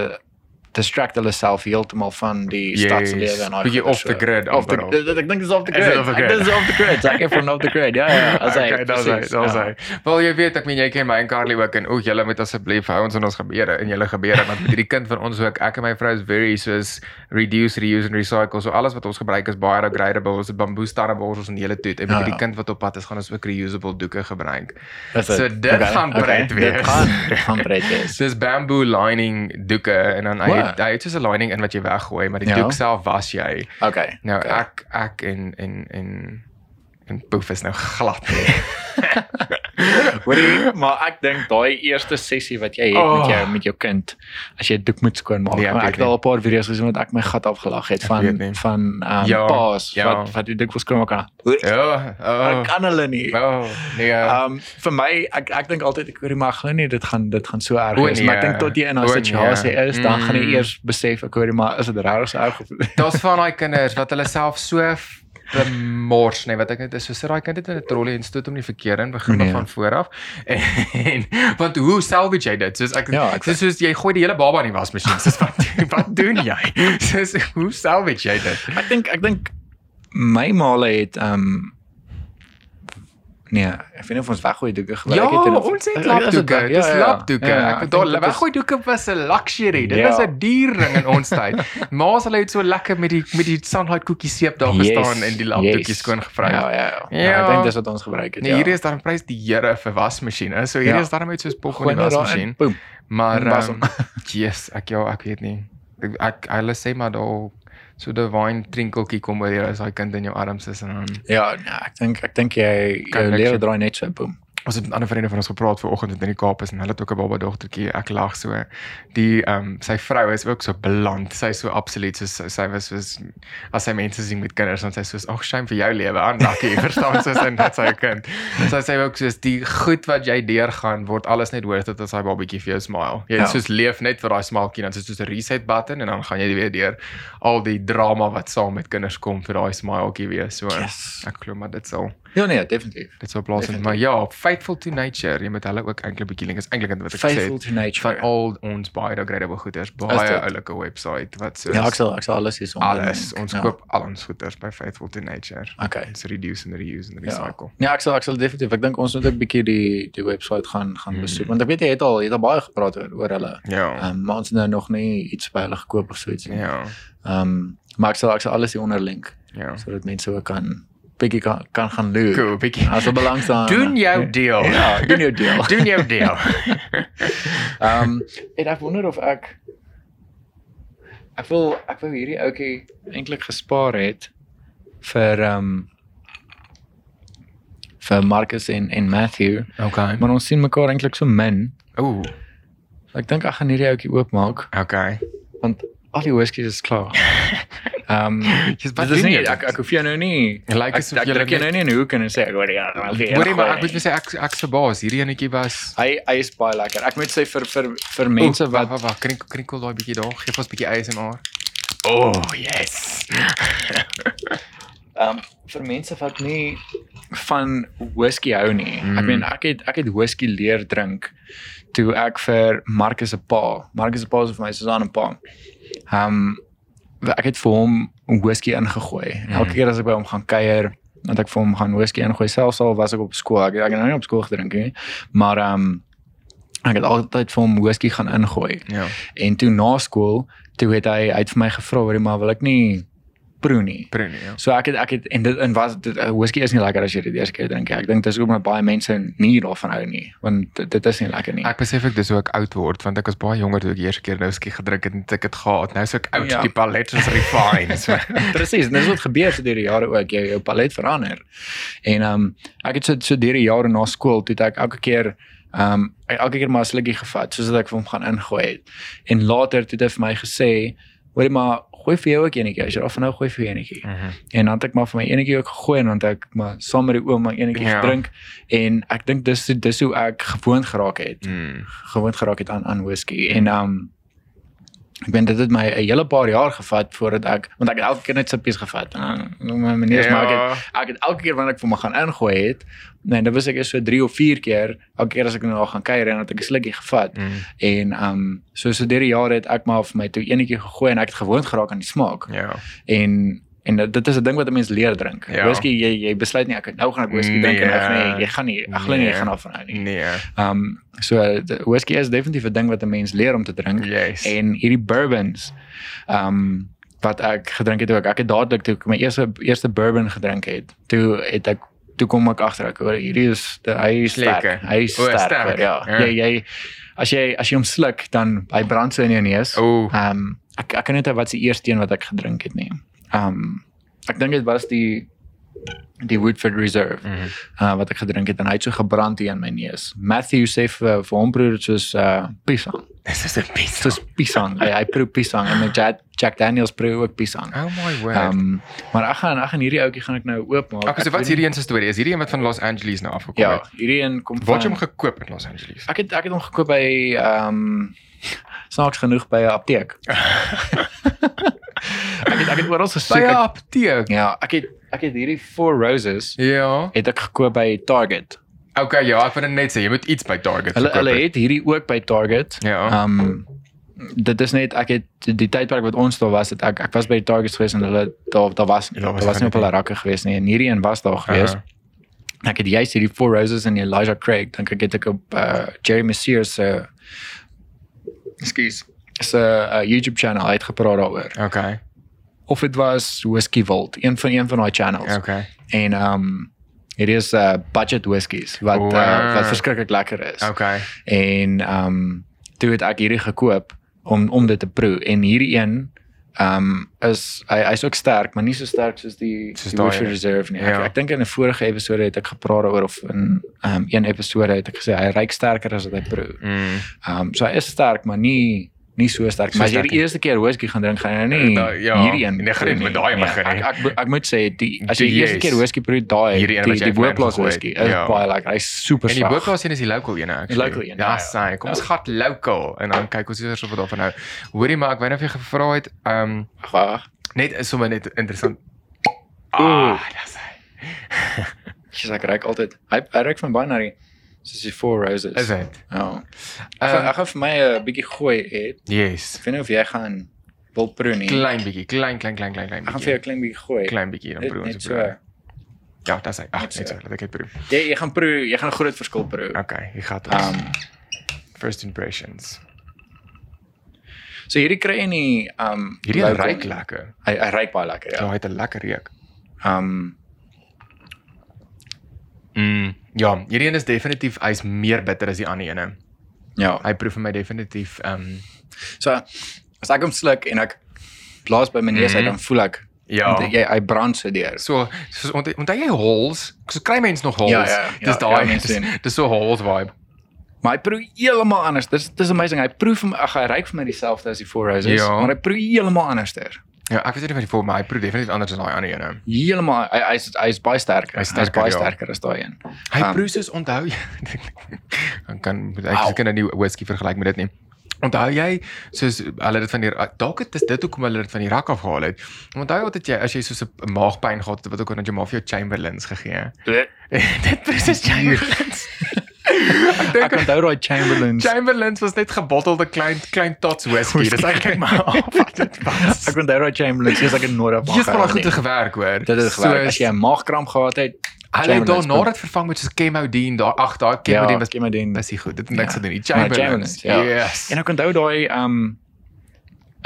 distract hulle self heeltemal van die Yes. stadslewe en Bietjie goeders off the grid Off the, al. dit- ek dink dit is off the grid. off the Ek grid? dink dit is off the grid. Ek van off the grid. Ja ja, as hy. Okay, daar's hy, daar's ja. hy. Wel jy weet ek meen jy ken my en Carly ook en o, julle moet asseblief hou ons in ons gebeure in julle gebeure want met hierdie kind van ons ook ek en my vrou is very soos reduce, reuse and recycle. So alles wat ons gebruik is biodegradable, ons het bamboe stangebors ons en hele toet. En met Ja, hierdie ja. kind wat op pad is, gaan ons ook reusable doeke gebruik. So dit? gaan breed Dit wees. gaan dit gaan breed wees. Dis bamboo lining doeke en dan Wow. het, hy het soos 'n lining in wat jy weggooi, maar die Ja. doek self was jy. Okay. Nou okay. ek ek en en en en poef is nou glad nie. Hoorie, maar ek dink daai eerste sessie wat jy het Oh. met jou met jou kind as jy 'n doek moet skoonmaak. Nee, ek Nee, ek het al 'n paar video's gesien wat ek my gat afgelag het Ek van van um, Ja, paas ja. wat wat die doek wil skoonmaak kan. Hoorie, Ja, Ek oh. kan hulle nie. Oh, nee. Um vir my ek ek dink altyd ek hoorie maar glo nie dit gaan dit gaan so erg wees maar ek nee. dink tot jy in 'n situasie nee. is dan gaan jy Mm. eers besef ek hoorie maar is dit regtig so erg of Daar's van daai kinders wat hulle self so bemors, nee, wat ek net is so sit daai kind dit in 'n trolley en stoot hom nie verkeer in, begin Nee. van voor af. En want hoe salvage jy dit? Soos ek Ja, ek- soos, soos jy gooi die hele baba in die wasmasjien. Soos wat wat doen jy? Soos hoe salvage jy dit? Ek dink ek dink my maale het um Nee, ek weet nie of ons weggooi doeke gebruik Ja, het en of- ons het lapdoeke. weg? Dis lapdoeke. Ja, Ek ek bedoel, weggooi doeke was 'n luxury. Dit Ja. was 'n duur ding in ons tyd. Ma's hulle het so lekker met die met die sunlight koekie seep daar gestaan en die lapdoekies skoon gevry. Ja, ja, ja. ja. Ja. ek dink dis wat ons gebruik het. Nee, ja. hierdie is dan prys die Here vir wasmasjiene. So hierdie Ja. is dan net soos pop in die wasmasjien. Maar um, yes, ek ja, ek weet nie. Ek, ek hulle sê maar daar so divine trinkeltjie kom oor jou as daai kind in jou arms is en dan Ja, nee, ek dink ek dink jy jou lewe draai net so boom. Ons het met ander vriende van ons gepraat vanoggend wat in die Kaap is en hulle het ook 'n baba dogtertjie. Ek lag so. Die ehm um, sy vrou is ook so beland. Sy is so absoluut so sy, sy was soos as sy mense sien met kinders dan sy soos ag shame vir jou lewe aan lucky verstaan soos en dit sy kind. So sy sê ook soos die goed wat jy deurgaan word alles net worth it as hy babatjie vir jou smile. Jy Ja. soos leef net vir daai smiletjie dan dit soos 'n reset button en dan gaan jy weer deur al die drama wat saam met kinders kom vir daai smiletjie wees. So Yes. ek glo maar dit sal Ja nee, definitief. dit sou plaas vind. Maar ja, faithful to nature, jy moet hulle ook eintlik bietjie link is eintlik wat ek Faithful het to nature. van al ons biodegradable goeders, baie dit? oulike webwerf wat so Ja, ek sal ek sal alles hier sonder alles. Ons ja. koop al ons goeders by Faithful to Nature. Okay. Ons reduce and reuse and Ja. recycle. Ja, ek sal ek sal definitief. Ek dink ons moet ook bietjie die die webwerf gaan gaan Mhm. besoek want ek weet jy het al jy het al baie gepraat oor oor hulle. Ja. Um, maar ons het nou nog nie iets by hulle gekoop of so iets nie. Ja. Ehm um, maar ek sal ek sal alles hier onder link Ja. sodat mense ook kan bietjie kan kan gaan loer. Cool, bietjie. As hulle belangstaan. Doen jou deel. Ja, doen jou deel. Doen jou deel. Ehm um, en ek wonder of ek ek wil ek wou hierdie ouetjie eintlik gespaar het vir ehm um, vir Marcus en en Matthew, Okay. maar ons sien mekaar eintlik so min. Ooh, Ek dink ek gaan hierdie ouetjie oopmaak okay. want al die whiskies is klaar. Ehm um, Jy's dit is nie jy? ek ek hoef jou nou nie. Lyk Ek ek jy druk jou nou nie in 'n hoek en sê ek hoor ja, maar vir Hoorie maar ek moet vir sê ek ek se baas, hierdie enetjie was hy hy is baie lekker. Ek moet sê vir vir vir mense Oeh, wat wag wag, krinkel krinkel daai bietjie daar. Geef ons bietjie ASMR. Oh, yes. Ehm um, vir mense wat nie van whisky hou nie. Mm. Ek meen ek het ek het whisky leer drink toe ek vir Marcus se pa, Marcus se pa is vir my Susan 'n pa. Ehm um, ek het vir hom whisky ingegooi. Mm. Elke keer as ek by hom gaan kuier, dat ek vir hom gaan whisky ingooi selfs al was ek op skool. Ek ek het nou nie op skool gedrink nie, maar ehm um, ek het altyd vir hom whisky gaan ingooi. Ja. En toe na skool, toe het hy uit vir my gevra, "Hoerie, maar wil ek nie proe nie?" Prunie, ja. So ek het ek het en dit en was dit uh, whisky is nie lekker as jy dit eers keer drink. nie. Ek dink dis hoekom baie mense nie daarvan hou nie, want dit, dit is nie lekker nie. Ek besef ek dis hoe ek oud word want ek was baie jonger toe ek die eerste keer whisky gedrink het en ek het gehad. Nou is ek oud, Ja. die palet is refine. So. Presies, dis wat gebeur so deur die jare ook, jou jou palet verander. En ehm um, ek het so so deur die jare na skool toe ek elke keer ehm um, elke keer maar 'n slukkie gevat soos dat ek vir hom gaan ingooi het. En later toe het hy vir my gesê, "Hoorie maar, gooi vir jou ook enetjie. As jy daarvan nou gooi vir jou enetjie." Mhm. En dan het ek maar vir my enetjie ook gegooi en dan het ek maar saam met die oom maar enetjie Ja. gedrink en ek dink dis dis hoe ek gewoond geraak het. Mm. Gewoond geraak het aan aan whisky en ehm um, ek weet dit het my 'n hele paar jaar gevat voordat ek want ek het elke keer net sippies gevat. En dan my meneer maar ek het, ek het elke keer wanneer ek vir my gaan ingooi het, nee, dit was ek eers so 3 of 4 keer, elke keer as ek nou gaan kuier en dan het ek 'n slukkie gevat. Mm. En ehm um, so so deur die jare het ek maar vir my toe enetjie gegooi en ek het gewoond geraak aan die smaak. Ja. En en dit- is 'n ding wat 'n mens leer drink. Ja. Whisky jy jy besluit nie ek nou gaan ek whisky drink en nou gaan Nee. jy gaan nie ek glo nie jy Nee. gaan daarvan hou nie. Nee. Ehm um, so whisky is definitief 'n ding wat 'n mens leer om te drink. Yes. En hierdie bourbons ehm um, wat ek gedrink het ook. Ek het dadelik toe ek my eerste eerste bourbon gedrink het, toe het ek toe kom ek agter ek hoor hierdie is de, hy is sterk. Lekker. Hy is O, sterk. sterk. hoor, Ja. Ja. Jy jy as jy as jy hom sluk dan hy brand so in jou neus. Ehm um, ek ek kan net wat se eerste een wat ek gedrink het nie. Um, ek dink dit was die die Woodford Reserve Mhm. uh, wat ek gedrink het en hy het so gebrand hier in my neus. Matthew sê vir vir hom proe dit soos uh pisang. Dis is 'n piece. Soos pisang. hy hy proe pisang en met Jack, Jack Daniels proe ook pisang. Oh my word. Ehm um, maar ek gaan ek gaan hierdie ouetjie gaan ek nou oopmaak. Okay, so wat is hierdie een se storie? Is hierdie een wat van Los Angeles nou nie- afgekom Ja, het? hierdie een kom Waar het jy van hom gekoop in Los Angeles? Ek het ek het hom gekoop by ehm um, snaaks genoeg by 'n apteek. ek het ek het oral By gesoek. 'n Ek- apteek. Ja, ek het ek het hierdie Four Roses Ja. het ek gekoop by Target. Okay, ja, ek wil net sê jy moet iets by Target Hulle gekoop hulle het. het hierdie ook by Target. Ja. Um, dit is net ek het die tydperk wat ons daar was, het ek ek was by die Target gewees en hulle daar daar was Ja, daar was nie op hulle rakke gewees nie en hierdie een was daar gewees. Aha. Ek het juist hierdie Four Roses en die Elijah Craig, dink ek het ek op uh, Jerry Messier se Ekskuus. Se uh, YouTube channel uitgepraat daaroor. Okay. Of dit was Whiskey Vault, een van een van daai channels. Okay. En ehm um, hierdie is uh, budget whiskies wat uh, Wow. wat verskriklik lekker is. Okay. En ehm um, toe het ek hierdie gekoop om om dit te proe en hierdie een ehm um, is hy hy's ook sterk, maar nie so sterk soos die Soos die een. Reserve nie. Ek, Ja. ek dink in 'n vorige episode het ek gepraat daaroor of in ehm um, een episode het ek gesê hy ryk sterker as wat hy proe. Mm. Ehm um, so hy is sterk, maar nie nie so sterk. So maar as jy sterk die nie. eerste keer whisky gaan drink, gaan jy nou nie Da- ja, hierdie een. nee, gaan nie met daai Nee, begin Ek nie. ek, ek, ek moet sê die as jy die Die eerste yes. keer whisky proe, daai Hierdie een die wat jy die ingegooi whisky is Ja. baie lekker. Hy's super En die sag. boekplaas een is die local een actually. local een, Ja, ja, ja. sy. Kom ons Ja. gat local en dan kyk ons eers of wat daarvan nou. Hoorie maar ek wou net vir jou gevra het, ehm um, net is sommer net interessant. Ah, dis hy. Dis ek ryk altyd. Hy ryk van baie na die soos die Four Roses. Is dit? Ja. Ek gaan Ehm, ek gaan vir my 'n bietjie gooi het. Yes. Ek weet nie of jy gaan wil proe nie. Klein bietjie, klein klein klein klein klein Ek gaan vir jou. 'n klein bietjie gooi. Klein bietjie dan proe ons proe. so. Ja, dis hy. Ag, Net net so, laat ek dit proe. Jy jy gaan proe, jy gaan 'n groot verskil proe. Okay, hier gaan ons. Ehm First impressions. so hierdie kry jy nie ehm Hierdie ryk lekker. Hy hy ryk baie lekker, Ja, ja. hy het 'n lekker reuk. Ehm Mm, ja, hierdie een is definitief hy's meer bitter as die ander ene. ja. Hy proe vir my definitief ehm um, So as ek hom sluk en ek blaas by my neus uit Mhm. dan voel ek ja. want jy hy brand so deur. So, soos ont- onthou jy hols? So kry mense nog hols. Ja, ja, ja, dis ja, daai mense dis, dis so hols vibe. Maar hy proe heeltemal anders. Dis dis amazing. Hy proe vir my ag hy ryk vir my dieselfde as die Four Roses, Ja. maar hy proe heeltemal anderster. Ja, ek weet nie wat jy voel, maar hy proe definitief anders as daai ander ene. Heeltemal hy hy's hy's baie sterker. Hy's sterker, baie ja. sterker as daai een. Hy Um, proe soos onthou jy. Dan kan ek Wow. seker nou nie whisky vergelyk met dit nie. Onthou jy soos hulle dit van die dalk het is dit hoekom hulle dit van die rak af gehaal het. Onthou altyd jy as jy soos 'n maagpyn gehad het wat ook al net jou ma vir jou Chamberlains gegee. dit presies Chamberlains. Ek onthou daai Chamberlains. Chamberlains was net gebottelde klein klein tots whisky. Dis eintlik maar wat dit was. Ek onthou daai Chamberlains, dis ek in Noord-Afrika. Dis maar goed gewerk hoor. Dit het gewerk. As jy 'n maagkramp gehad het, Hulle het daar na dit vervang met soos Chemodine daar. Ag, daai Chemodine ja, was Chemodine. was nie goed. Dit niks Ja. gedoen nie. Maar Chamberlains. ja. Yes. En ek onthou daai um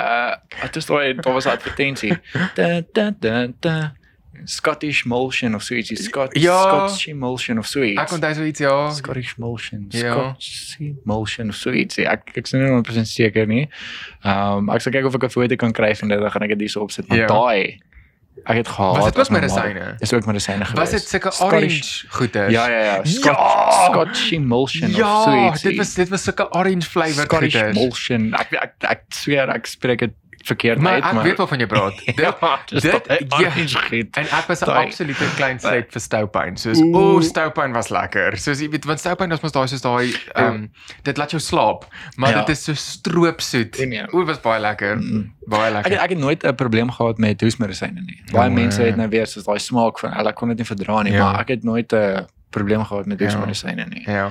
uh wat is daai daar was 'n advertensie. Da da da da Scottish emulsion of so ietsie. Scot Ja. Scottish emulsion of so iets. Ek onthou so iets ja. Scottish emulsion. Ja. Scottish emulsion of so ietsie. Ek ek is nie 100% seker nie. Um ek sal kyk of ek 'n foto kan kry van dit dan gaan ek dit hierso opsit. Maar Ja. daai ek het gehad. Was dit ook medisyne? Dis ook medisyne gewees. Was dit Scottish- orange goeders? Ja ja ja. Scot Ja! Scottish emulsion of so Ja, ietsie. dit was dit was sulke orange flavored Scottish goeders. emulsion. Ek ek ek sweer ek spreek dit verkeerd Maar uit, ek maar weet waarvan jy praat. Dit ja, dit- dit ja. En ek was 'n absolute klein slet vir stoupyn. Soos o, oh, stoupyn was lekker. Soos jy weet, want stoupyn is mos daai soos daai ehm dit laat jou slaap, maar Ja. dit is so stroopsoet. Ja. O, was baie lekker. Mm. Baie Ek lekker. ek het nooit 'n probleem gehad met hoesmedisyne nie. Baie Ja, mense het nou weer soos daai smaak van hulle kon dit nie verdra nie, Ja. maar ek het nooit 'n probleem gehad met Ja. hoesmedisyne nie. Ja.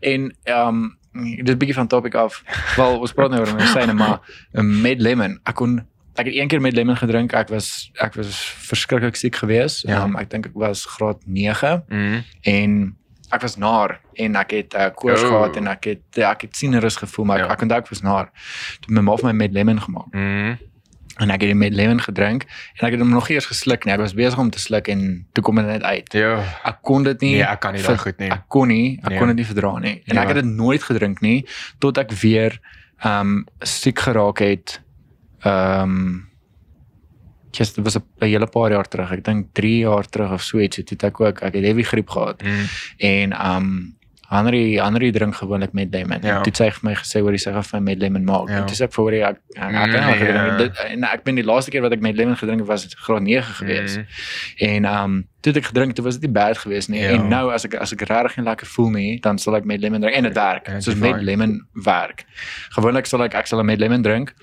En ehm um, dit is 'n bietjie van topic af. Wel, ons praat nou oor medisyne, maar um, met lemon, ek kon ek het een keer met lemon gedrink. Ek was ek was verskriklik siek geweest. Ja. Um, ek dink ek was graad 9 Mm. en ek was naar en ek het uh, koors Oh. gehad en ek het ja, ek het sieneris gevoel maar ek, Ja. ek onthou ek was naar. Toe my ma vir my met lemon gemaak Mm. En ek het die met lemon gedrink en ek het hom nog eers gesluk nie. Ek was besig om te sluk en toe kom dit net uit. Ja. Ek kon dit nie Nee, ek kan nie daai goed nie. Ek kon nie, ek Nee. kon dit nie verdra nie. En Nee, ek het dit nooit gedrink nie tot ek weer ehm um, siek geraak het. Ehm um, Just dit was 'n hele paar jaar terug. Ek dink 3 jaar terug of so iets. Toe het ek ook ek het heavy griep gehad. Mm. En um Henry Henry drink gewoonlik met lemon. Ja. Ja. Toe het sy vir my gesê hoor jy sê gaan met lemon maak. Ja. Ja. En toe sê ek vir hoor jy ek ek, ek, ek, Mm, ek, ja. gedrink. Dit- en ek ben die laaste keer wat ek met lemon gedrink het was graad 9 gewees. Mm. En um toe het ek gedrink, toe was dit nie bad geweest nie. Ja. En nou as ek as ek regtig nie lekker voel nie, dan sal ek met lemon drink en dit werk. Dit Soos werk. met lemon werk. Gewoonlik sal ek ek sal met lemon drink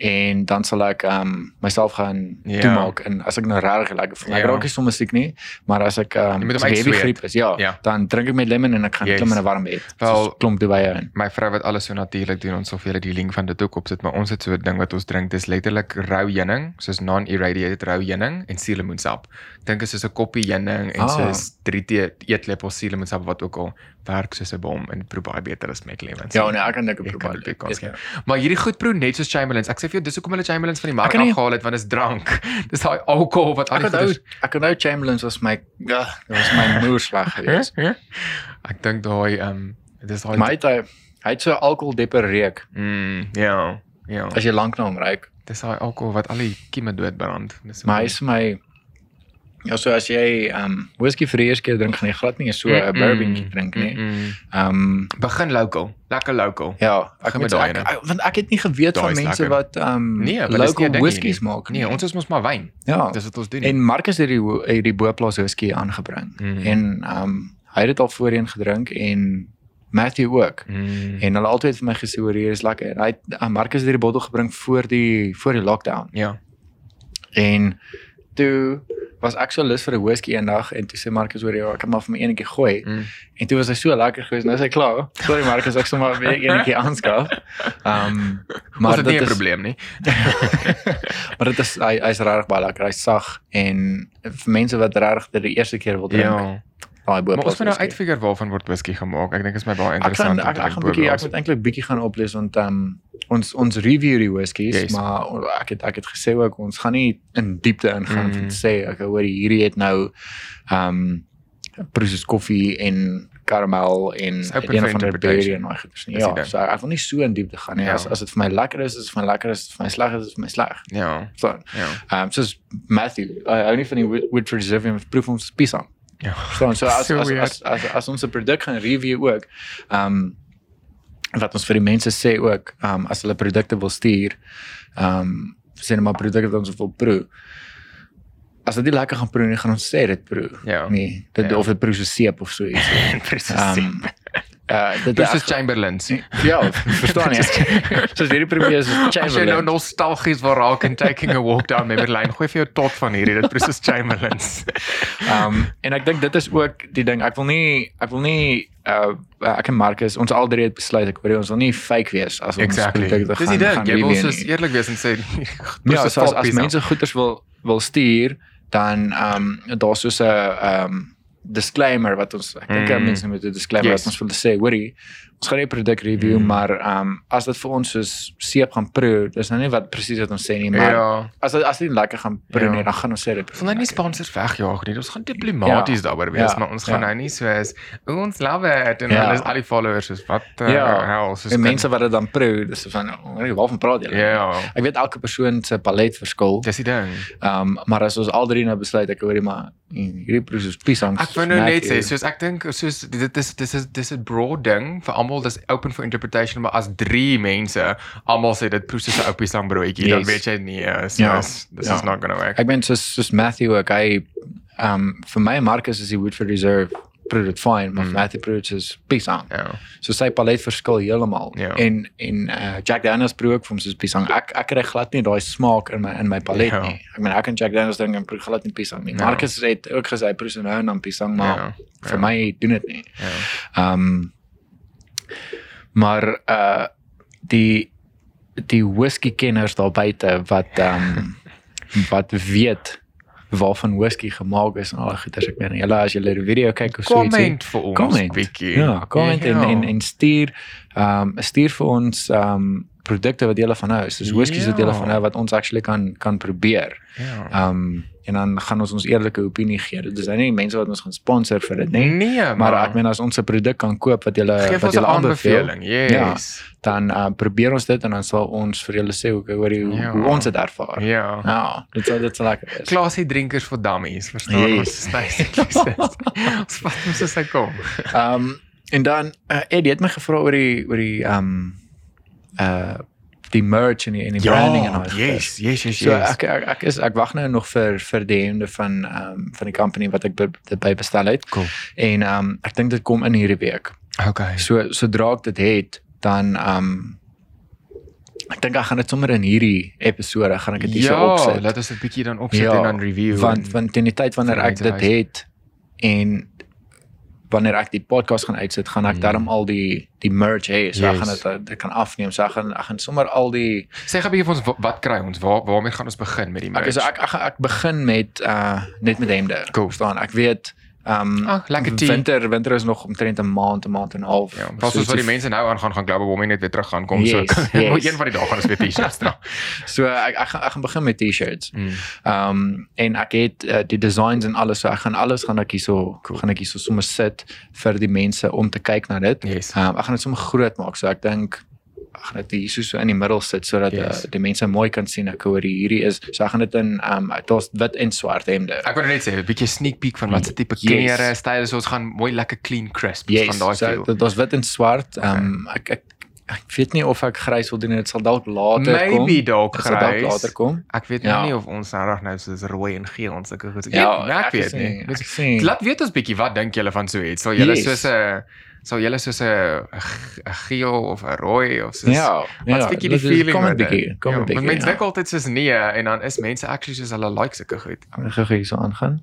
en dan sal ek um myself gaan Ja. ja. toemaak en as ek nou regtig lekker voel. Ek Ja. raak nie sommer siek nie, maar as ek um as ek heavy griep is, ja, Ja. dan drink ek met lemon en ek gaan Yes. klim in 'n warm bed. Wel- Wel, klomp duwye in. My vrou wat alles so natuurlik doen, ons sal vir julle die link van dit ook opsit, maar ons het so 'n ding wat ons drink, dis letterlik rou heuning, soos non-irradiated rou heuning en suurlemoensap. Dink is soos 'n koppie heuning en Ah. soos 3 tee eetlepels suurlemoensap wat ook al werk soos 'n bom en proe baie beter as met lemon. Ja, nee, ek kan dit Ek probeer. kan kans gee. Maar hierdie goed proe net soos Chamberlains. Ek sê vir jou dis hoekom hulle Chamberlains van die mark Ek kan afgehaal het want dit is drank. Dis daai alkohol wat al Ek die goeders- ek onthou Chamberlains was my ja, dit was my moerslag geweest. Ja? Ek dink daai ehm um, dis daai hy het hy het so alkoholdepper reuk mm, ja. Ja. as jy lank na hom ruik. Dis daai alkohol wat al die kieme doodbrand. Dis hy is vir my ja, so as jy ehm um, whisky vir die eerste keer drink, gaan jy glad nie so 'n Mm-mm. bourbon drink nie. Ehm um, Begin local, lekker local. ja, ek moet daai ek, want ek het nie geweet Daai van is mense lekker. wat ehm um, Nee, nie local whiskies nie. maak Nee, ons is mos maar wyn. ja. Dis wat ons doen. En Marcus het die het die Boplaas whisky aangebring. Mhm. En ehm um, hy het dit al voorheen gedrink en Matthew ook. mm. En hulle altyd vir my gesê hoor hier is lekker. Hy het uh, Marcus het hierdie bottel gebring voor die voor die lockdown. ja. En toe was ek so lus vir 'n whisky eendag en toe sê Marcus hoor jy ek kan maar vir my eenetjie gooi. Mm. En toe was hy so lekker geweest. Nou is hy klaar. Sorry Marcus, ek sal maar weer eenetjie aanskaf. Ehm um, Maar dit is nie 'n probleem nie. maar dit is hy hy's regtig baie lekker. Hy's sag en vir mense wat regtig dit die eerste keer wil drink. Ja. Daai Maar ons moet nou uitfigure waarvan word whisky gemaak. Ek dink is my baie Ek gaan interessant. ek, ek gaan bietjie ek moet eintlik bietjie gaan oplees want ehm um, ons ons review die whiskies Yes. maar ek het ek het gesê ook ons gaan nie in diepte ingaan Mm. te sê ek hoor hierdie het nou ehm um, proses koffie en karamel en een van die berry en daai goeders nie. Ja, so ek wil nie so in diepte gaan nie. Ja. As as dit vir my lekker is, is dit vir my lekker, as dit vir my sleg is, is dit vir my sleg. Ja. So, Ja. ehm um, soos Matthew, hou nie van die Wood- Woodford Reserve en proef ons pies aan. Ja. Verstaan? So as So as, as as as ons 'n produk gaan review ook, ehm um, wat ons vir die mense sê ook, ehm um, as hulle produkte wil stuur, ehm um, sê net maar produkte wat ons wil proe. As dit lekker gaan proe gaan ons sê dit proe. Ja. Nee, dit Ja. of dit proe so seep of so iets. Presies. Ehm uh dit Dis is Chamberlains. ja, verstaan jy? Soos hierdie premier is As jy nou Chamberlain. nostalgies wil raak en taking a walk down memory lane, gooi vir jou tot van hierdie dit presies Chamberlains. Um en ek dink dit is ook die ding. Ek wil nie ek wil nie uh ek en Marcus ons al drie het besluit ek wil ons wil nie fake wees as ons Exactly. produkte Dis die gaan- ding, gaan jy wil soos eerlik wees en sê Ja, so as as mense goeders wil wil stuur, dan ehm um, daar's soos 'n ehm um, disclaimer wat ons ek dink Mm. mense moet 'n disclaimer yes. wat ons wil sê, hoorie, ons gaan nie produk review, Mm. maar ehm um, as dit vir ons soos seep gaan proe, dis nou nie wat presies wat ons sê nie, maar ja. As dit as dit nie lekker gaan proe Ja. nie, dan gaan ons sê dit. Ons gaan nou nie sponsors wegjaag nie. Ons gaan diplomaties ja, daaroor wees, ja, maar ons gaan ja. nou nie soos "O, ons love it en Ja. alles al die followers soos wat uh, Ja. hell soos En mense wat dit dan proe, dis so van, hoorie, waarvan praat julle? Ja. Ek weet elke persoon se palet verskil. Dis die ding. Ehm um, maar as ons al drie nou besluit ek hoorie maar hierdie proe is piesang. Ek wou nou net sê soos ek dink soos dit is dis is dis 'n broad ding vir almal dis open for interpretation maar as drie mense almal sê dit proe soos 'n oupie sambroodjie dan Yes. weet jy uh, soos Ja. this Ja. is not going to work. Ek ben soos soos Matthew ook hy ehm um, vir my Marcus is die Woodford Reserve proe dit fine, maar Mm. Matthew proe dit is piesang. Ja. So sy palet verskil heeltemal. Ja. En en uh, Jack Daniel's proe ook vir hom soos piesang. Ek ek kry glad nie daai smaak in my in my palet Ja. nie. Ek meen ek en Jack Daniel's dink en proe glad nie piesang nie. Ja. Marcus het ook gesê hy proe se nou en dan piesang, maar Ja, vir ja. my doen dit nie. Ehm um, maar uh die die whisky kenners daar buite wat ehm um, wat weet waarvan whisky gemaak is en al die goeders ek meen julle as julle die video kyk of so ietsie Comment vir ons comment bietjie. ja comment en, en en stuur ehm um, stuur vir ons ehm um, produkte wat julle van hou soos whiskies wat julle Ja. van hou wat ons actually kan kan probeer Ja. ehm um, en dan gaan ons ons eerlike opinie gee dit is nou nie mense wat ons gaan sponsor vir dit nie Nee, maar ek meen as ons 'n produk kan koop wat julle wat ons julle aanbeveel aanbeveling. Yes. dan uh, probeer ons dit en dan sal ons vir julle sê hoe hoe, hoe, Ja. hoe ons dit ervaar. Ja. Ja, dit sal dit sal lekker wees. Klasie drinkers vir dummies, verstaan Yes. ons? Basically. Ons vat hom soos hy kom. Ehm um, en dan uh, Eddie het my gevra oor die oor die ehm um, uh die merch en die, en die branding en die yes, yes, yes, So yes. ek, ek ek is ek wag nou nog vir vir die hemde van ehm um, van die company wat ek dit by bestel het. Cool. En ehm um, ek dink dit kom in hierdie week. Okay. So sodra ek dit het, dan ehm um, ek dink ek gaan dit sommer in hierdie episode gaan ek dit hier ja, so opsit. laat ons dit bietjie dan opsit en dan review. Want want teen die tyd wanneer ek dit het en wanneer ek die podcast gaan uitsit, gaan ek Mm. daarom al die die merch hê. So ek Yes. gaan dit ek kan afneem. So ek gaan ek gaan sommer al die Sê gou 'n bietjie vir ons wa- wat kry ons? Waar waarmee gaan ons begin met die ek merch? is ek, ek ek begin met uh net met hemde. Cool. Verstaan? Ek weet um Ah, lekker tea. winter winter is nog omtrent 'n maand, 'n maand en 'n half. Ja, pas soos wat die mense nou aan gaan gaan glo om net weer terug gaan kom so. Yes, yes. een van die dae gaan ons weer T-shirts dra. So ek ek gaan ek gaan begin met T-shirts. Mm. Um en ek het uh, die designs en alles so ek gaan alles gaan ek hierso Cool. gaan ek hierso sommer sit vir die mense om te kyk na dit. Yes. Um ek gaan dit sommer groot maak. So ek dink gaan dit hier so so in die middel sit sodat Yes. yes. uh, die mense mooi kan sien ek hoor hierdie is. So ek gaan dit in um daar's wit en swart hemde. Ek wou net sê 'n bietjie sneak peek van wat se tipe Yes. klere, style so ons gaan mooi lekker clean crisp yes, van daai so feel. daar's wit en swart. Um ek ek ek weet nie of ek grys wil doen dit sal dalk later kom. Maybe dalk Dit sal dalk grys. later kom. Ek weet nou Ja. nie of ons reg nou soos rooi en geel en sulke goed. Ek Ja, weet, ek ek weet sien, nie. ek sien. Laat weet ons bietjie wat dink julle van so iets? Sal julle Yes. soos 'n sal julle soos 'n geel of 'n rooi of soos Ja, Wat ja, bietjie die dit feeling kom 'n dit? bietjie, kom 'n Ja, bietjie. want Mense ja. dink altyd soos nee en dan is mense actually soos hulle like sulke goed. Gou hierso aangaan.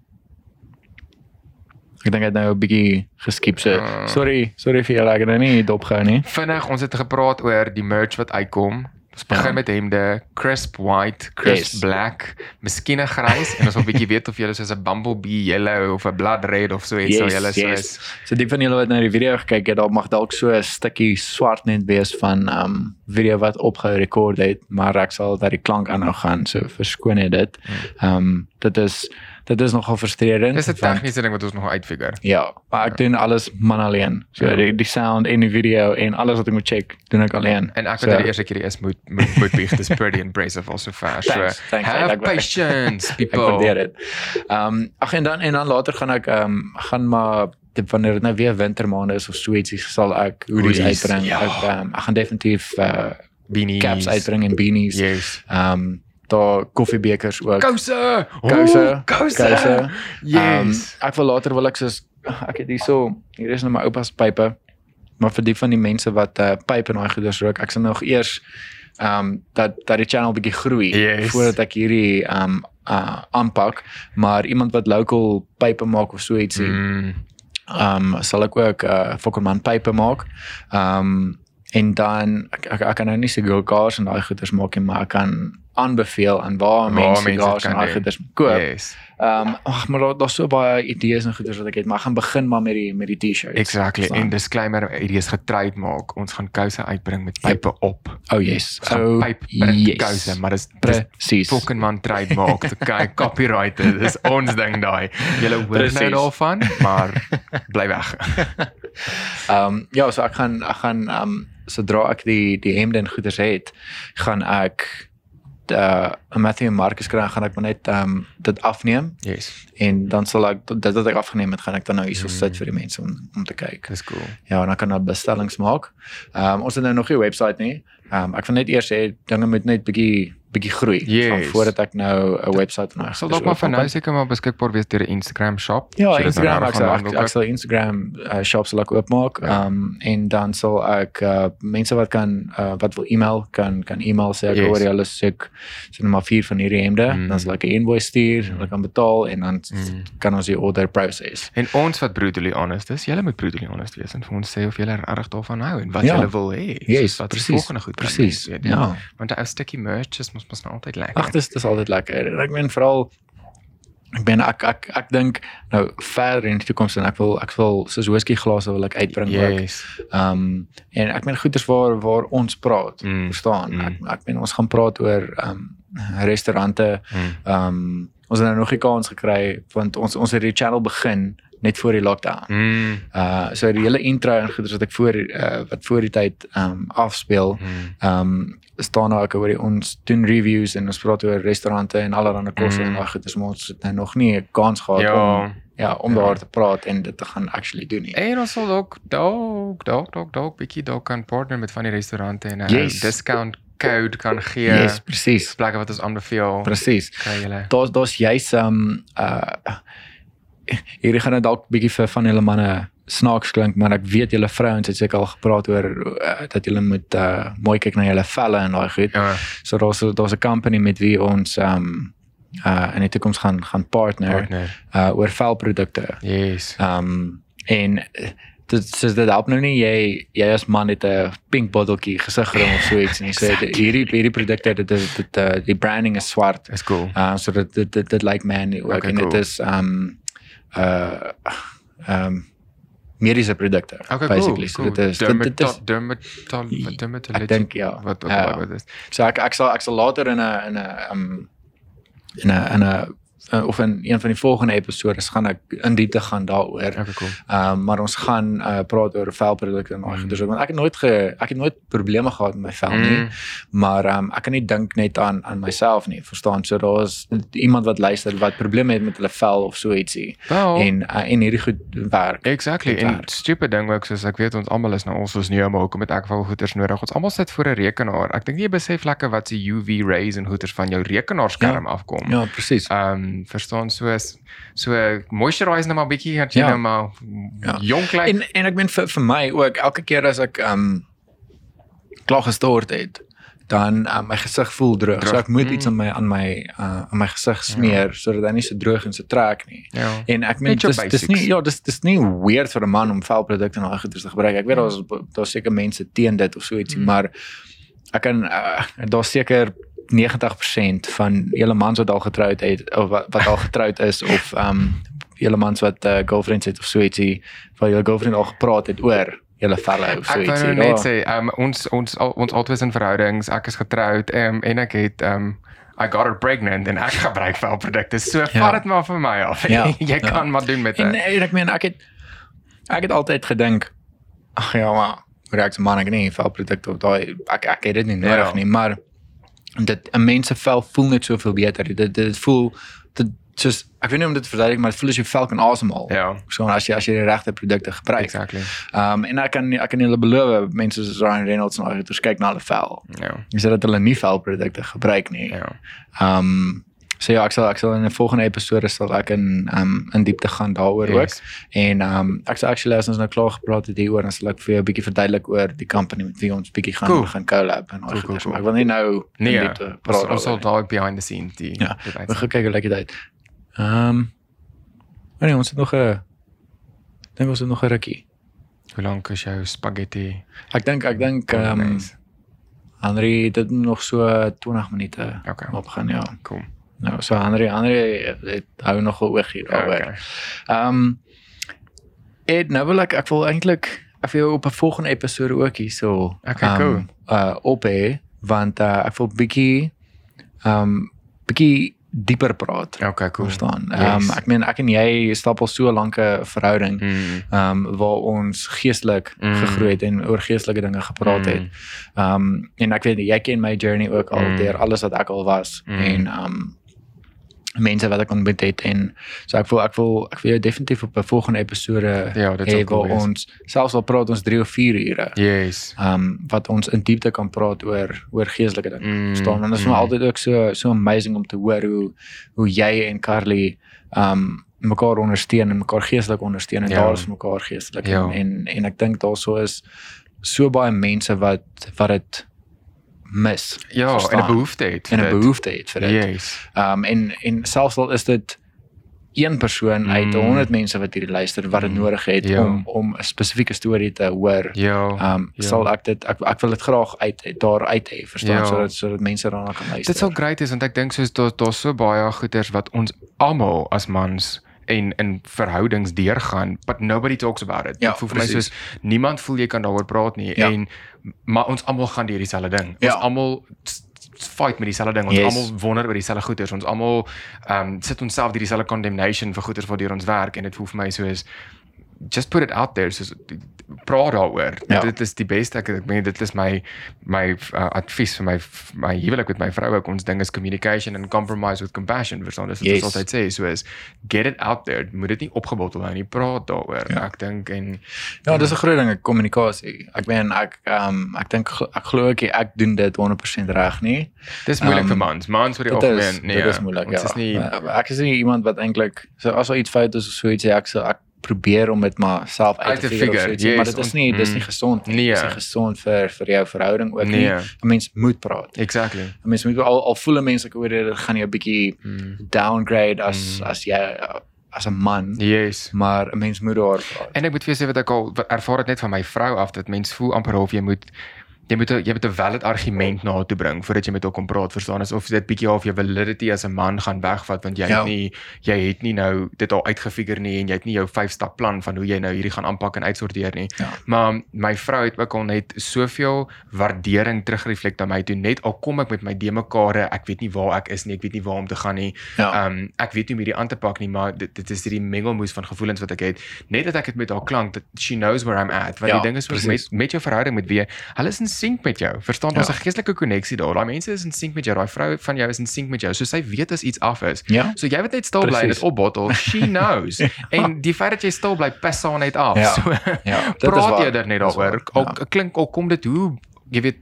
Ek dink het nou 'n bietjie geskip so. Ah. Sorry, sorry vir julle, ek het nou nie dopgehou nie. Vinnig, ons het gepraat oor die merch wat uitkom. Ons begin Ja. met hemde, crisp white, crisp Yes. black, miskien 'n grys en ons wil bietjie weet of jy soos 'n bumblebee yellow of 'n blood red of so iets sal julle soos So die van julle wat nou die video gekyk het, daar mag dalk so 'n stukkie swart net wees van um video wat opgerekord het, maar ek sal dat die klank aanhou gaan, so verskoon dit. Um dit is dit is nogal frustrerend. Dis 'n tegniese ding wat ons nog uitfigure. Ja, maar ek doen alles man alleen. So Ja. die die sound en die video en alles wat ek moet check, doen ek alleen. En ek so, wat so, die eerste keer is moet moet moet bieg dis pretty impressive also fast. So, Thanks, thanks, have that. patience Ek people. waardeer dit. Ehm um, ag en dan en dan later gaan ek ehm um, gaan maar dit wanneer dit nou weer wintermaande is of so ietsie sal ek hoodies Hoodies, uitbring. ja. Ek um, ek gaan definitief uh Beanies. caps uitbring en beanies. Yes. Ehm um, daar koffiebekers ook. Kouse. Kouse. Ooh, Kouse. Yes. Yes. ek wil later wil ek soos ek het hierso hier is nou my oupa se pype maar vir die van die mense wat uh pype en daai goeders rook, ek sal nog eers ehm um, dat dat die channel bietjie groei Yes. voordat ek hierdie ehm um, uh aanpak, maar iemand wat local pype maak of so ietsie, Mm. ehm um, sal ek ook uh Fokkerman pype maak. Ehm um, en dan ek, ek, ek kan nou nie sigars en daai goeders maak nie, maar ek kan aanbeveel aan waar mense kan en daai goeders koop. Yes. Ehm um, ag maar daar daar's so baie idees en goeders wat ek het, maar ek gaan begin maar met die met die T-shirts. Exactly. Verstaan? En disclaimer, is getryd maak. Ons gaan kouse uitbring met pype op. oh yes. Gaan Oh pyp print yes. kouse, maar dis Presies. fucking man trademark. Okay, copyright. Dis ons ding daai. Julle hoor nou Precies. daarvan, maar bly weg. Ehm um, ja, so ek gaan ek gaan ehm um, sodra ek die die hemde en goeders het, gaan ek uh Matthew en Marcus kry, gaan ek maar net um, dit afneem Yes. en dan sal ek dit wat ek afgeneem het, gaan ek dan nou hierso Mm. sit vir die mense om om te kyk. Dis cool. Ja, en dan kan hulle bestellings maak. Um, ons het nou nog nie 'n webwerf nie. Um, ek wil net eers sê dinge moet net bietjie bietjie groei Yes. van voordat ek nou 'n webwerf van Sal dalk maar vir nou seker maar beskikbaar wees deur 'n Instagram shop. Ja, nou Instagram daar ek sal ek, ek sal Instagram uh, shop sal ek oopmaak. Ja. Ehm um, en dan sal ek uh, mense wat kan uh, wat wil e-mail kan kan e-mail sê ek Yes. hoor julle soek sien maar vier van hierdie hemde, Mm. dan sal ek 'n invoice stuur, Mm. hulle kan betaal en dan Mm. kan ons die order process. En ons wat brutally honest is, julle moet brutally honest wees en vir ons sê of julle regtig daarvan hou en wat Ja. julle wil hê. Yes, soos wat presies. volgende goed Presies. Ja. Want 'n ou stukkie merch is mos mos nou altyd lekker. Ag, dis dis altyd lekker. Ek meen veral ek ben ek ek ek dink nou verder in die toekoms en ek wil ek wil soos whisky glase wil ek uitbring ook. yes. Ehm um, en ek meen goeders waar waar ons praat, Mm. verstaan? Mm. Ek ek meen ons gaan praat oor ehm um, restaurante. Mm. Ehm um, ons het nou nog nie kans gekry want ons ons het die channel begin net voor die lockdown. Mm. Uh so die hele intro en goeders wat ek voor uh, wat voor die tyd um, afspeel, Mm. um, staan daar ook oor die, ons doen reviews en ons praat oor restaurante en allerlei kosse Mm. en daai goeders maar ons het nou nog nie 'n kans gehad Ja. om ja, om Ja. daar te praat en dit te gaan actually doen nie. En ons sal ook dalk dalk dalk dalk bietjie dalk kan partner met van die restaurante en 'n Yes. discount code kan gee. Yes, presies. plekke wat ons aanbeveel. Presies. Daar's daar's juis um uh hierdie gaan nou dalk bietjie vir van julle manne snaaks klink, maar ek weet julle vrouens het seker al gepraat oor uh, dat julle moet uh mooi kyk na julle velle en daai goed. Ja, So daar's daar's 'n company met wie ons um uh in die toekoms gaan gaan partner partner. uh oor velprodukte. Yes. Um en dit sê dit help nou nie jy jy as man het 'n pink botteltjie gesigrom of so iets en jy sê hierdie hierdie produkte dit dit, dit uh, die branding is swart Dis cool. Uh so dit dit dit, dit lyk man ook Okay, en dit cool. is um uh um mediese produkte Okay, basically. cool. So cool. dit is dit, dit is dermatol dermatol ek dink ja. wat wat Ja. wat is. so ek ek sal ek sal later in 'n in 'n um in 'n in 'n uh, of in een van die volgende episodes gaan ek in diepte gaan daaroor. Okay, cool. Um maar ons gaan uh, praat oor velprodukte en daai Mm. goeders want ek het nooit ge, ek het nooit probleme gehad met my vel nie. Mm. Maar um, ek kan nie dink net aan aan myself nie, verstaan? So daar's iemand wat luister wat probleme het met hulle vel of so ietsie. Wel, En uh, en hierdie goed werk. Exactly. Dit En werk. stupid ding ook soos ek weet ons almal is nou ons ons nie maar hoekom het ek wel goeders nodig. Ons almal sit voor 'n rekenaar. Ek dink nie jy besef lekker wat se UV rays en goeders van jou rekenaarskerm afkom. Ja, presies. Ehm um, verstaan soos so moisturize nou maar bietjie dat jy Ja. nou maar Ja. jonk lyk. En en ek meen vir vir my ook elke keer as ek um klaar gestort het, dan uh, my gesig voel droog. So Droog. ek moet Mm. iets aan my aan my uh, aan my gesig smeer sodat hy nie so droog en so trek nie. Ja. En ek meen Net jou dis dis nie basics. ja, dis dis nie weird vir 'n man om velprodukte en daai goeders te gebruik. Ek weet daar's daar's seker mense teen dit of so ietsie, Mm. maar ek kan uh, daar's seker 90% van julle mans wat al getroud het of wat, wat al getroud is of um julle mans wat uh, girlfriends het of so ietsie, waar julle girlfriend al gepraat het oor julle velle of so Ek ietsie. nou net Ja. sê, um, ons ons al, ons altyd in verhoudings, ek is getroud um, en ek het um, I got her pregnant en ek gebruik velprodukte. So ja. vat dit maar van my af. Ja, jy ja. kan maar doen met dit. en ek meen ek het ek het altyd gedink ag ja maar reaks man ek nie velprodukte of daai ek ek het dit nie nodig Ja. nie maar dit 'n mens se vel voel net soveel beter dit dit voel dit soos ek weet nie om dit te verduidelik maar dit voel as jy vel kan asemhaal Ja, so as jy as jy die regte produkte gebruik exactly. Ehm um, en ek kan ek kan julle beloof mense soos Ryan Reynolds en al kyk na hulle vel Ja. jy sê dat hulle nie velprodukte gebruik nie Ja. Ehm um, So ja, ek sal ek sal in 'n volgende episode sal ek in um in diepte gaan daaroor yes. ook. En um ek sal actually as ons nou klaar gepraat het hieroor, dan sal ek vir jou 'n bietjie verduidelik oor die company met wie ons bietjie gaan Cool. gaan collab en al Cool, die cool, cool. Maar ek wil nie nou Nee, in ja. diepte ons, praat. ons sal daar behind the scenes die Ja, uitsien. gaan kyk hoe lyk dit uit. Ehm um, nee, ons het nog 'n dink ons het nog 'n rukkie. Hoe lank is jou spaghetti? Ek dink ek dink ehm um, bolognese? Henry dit nog so 20 minute Okay. opgaan ja. Cool. Nou so Henry Henry het hou nog 'n oogie daaroor. Okay. Ehm um, Ed, nou wil ek ek wil eintlik ek wil jou op 'n volgende episode ook hier so Okay, cool. uh op hê want uh, ek wil bietjie ehm um, bietjie dieper praat. Okay, cool. Verstaan. Ehm um, Yes. ek meen ek en jy stap al so 'n lanke verhouding Mm. ehm um, waar ons geestelik Mm. gegroei het en oor geestelike dinge gepraat het. Mm. Ehm um, en ek weet jy ken my journey ook al Mm. deur alles wat ek al was Mm. en ehm um, mense wat ek ontmoet het en so ek wil ek wil ek wil jou definitief op 'n volgende episode Ja, dit hê sal cool waar wees. ons selfs al praat ons 3 of 4 ure. Yes. Ehm um, wat ons in diepte kan praat oor oor geestelike dinge. Mm, Verstaan? En dit is mm. altyd ook so so amazing om te hoor hoe hoe jy en Carly ehm um, mekaar ondersteun en mekaar geestelik ondersteun en Ja. daar is mekaar geestelik Ja. en, en en ek dink daarso is so baie mense wat wat dit mis Ja, en 'n Verstaan. behoefte het. en 'n behoefte het vir dit. Yes. Um, en en selfs al is dit een persoon uit Mm. 100 mense wat hierdie luister wat dit Mm. nodig het Ja. om om 'n spesifieke storie te hoor. Ja. Um, Ja. sal ek dit ek ek wil dit graag uit daar uit hê, verstaan Ja. sodat sodat mense daarna kan luister. Dit sal great is want ek dink soos daar daar's so baie goeters wat ons almal as mans en in verhoudings deurgaan but nobody talks about it. Ja, Dit voel vir my soos niemand voel jy kan daaroor praat nie Ja. en maar ons almal gaan deur dieselfde ding. Ja. Ons almal s- s- fight met dieselfde ding. Ons Yes. almal wonder oor dieselfde goeters. Ons almal ehm um, sit onsself deur dieselfde condemnation vir goeters waardeur ons werk en dit voel vir my soos just put it out there soos praat daaroor. Ja. Dit is die beste ek ek meen dit is my my uh, advies vir my my huwelik met my vrou ook ons ding is communication and compromise with compassion verstaan dis wat Yes. ons altyd sê so is get it out there moet dit nie opgebottel hou nie praat daaroor Ja. ek dink en Ja, dis 'n groot ding, kommunikasie. Ek meen ek ehm um, ek dink ek glo ek ek doen dit 100% reg nie. dis moeilik Um, vir mans mans vir die Dit algemeen nee dit is moeilik, ons ja. is nie Maar ek is nie iemand wat eintlik so as daar iets fout is of so iets, ek sal ek probeer om dit maar self uit te figure, figure, iets, maar yes, dit is nie dis nie mm. gesond nie. Nee. Dit is nie gesond vir vir jou verhouding ook nie. Nee. 'n Mens moet praat. exactly 'n Mens moet al al voel 'n mens ek hoor dit gaan jou 'n bietjie mm. downgrade as Mm. as jy as 'n man, yes maar 'n mens moet daar praat. En ek moet vir jou sê wat ek al ervaar het net van my vrou af dat mens voel amper of jy moet jy moet jy moet 'n valid argument na toe bring voordat jy met haar kom praat verstaan asof dit bietjie half jou validity as 'n man gaan wegvat want jy Ja. het nie jy het nie nou dit al uitgefigure nie en jy het nie jou 5 stap plan van hoe jy nou hierdie gaan aanpak en uitsorteer nie. Ja. Maar my vrou het ook al net soveel waardering terugreflek na my toe net al kom ek met my de mekaare ek weet nie waar ek is nie ek weet nie waar om te gaan nie Ja. Um, ek weet nie hoe om hierdie aan te pak nie, maar dit dit is hierdie mengelmoes van gevoelens wat ek het. Net dat ek dit met haar klank, dat she knows where I'm at. Want Ja, die ding is met met jou verhouding met wie hulle is in sync met jou. Verstaan, daar's Ja. 'n geestelike koneksie daar. Daai mense is in sync met jou. Daai vrou van jou is in sync met jou. So sy weet as iets af is. Ja. So jy wat net stil bly en dit opbottel, she knows. En die feit dat jy stil bly, pas haar net af. Ja. So Ja, praat jy er net daaroor. Al klink al kom dit hoe jy weet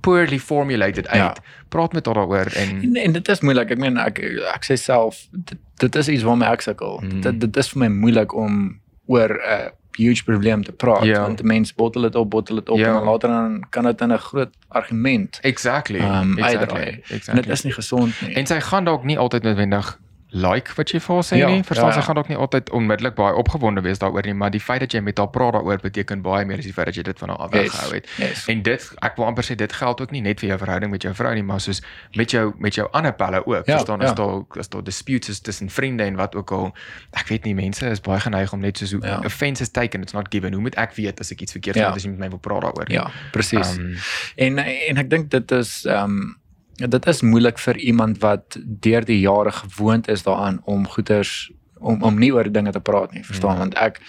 poorly formulated uit. Ja. Praat met haar daaroor en En, en dit is moeilik. Ek meen ek ek sê self dit, dit is iets waarmee ek sukkel. Mhm. Dit dit is vir my moeilik om oor 'n uh, huge probleem te praat Ja. want mense bottel dit op, bottel dit op Ja. en dan later dan kan dit in 'n groot argument exactly. um exactly. uitdraai. En exactly. dit is nie gesond nie. En sy gaan dalk nie altyd noodwendig like wat jy vir haar sê Ja, nie. Verstaan, ja, sy ja. gaan dalk nie altyd onmiddellik baie opgewonde wees daaroor nie, maar die feit dat jy met haar praat daaroor beteken baie meer as die feit dat jy dit van haar af weggehou het. Yes. En dit ek wil amper sê dit geld ook nie net vir jou verhouding met jou vrou nie, maar soos met jou met jou ander pelle ook. Ja, Verstaan, as ja. daar as daar disputes is tussen vriende en wat ook al. Ek weet nie mense is baie geneig om net soos hoe Ja. offense is taken, it's not given. Hoe moet ek weet as ek iets verkeerd Ja. doen as jy met my wil praat daaroor? Ja, presies. Um, En en ek dink dit is ehm um, dit is moeilik vir iemand wat deur die jare gewoond is daaraan om goeders om om nie oor dinge te praat nie, verstaan? Ja. Want ek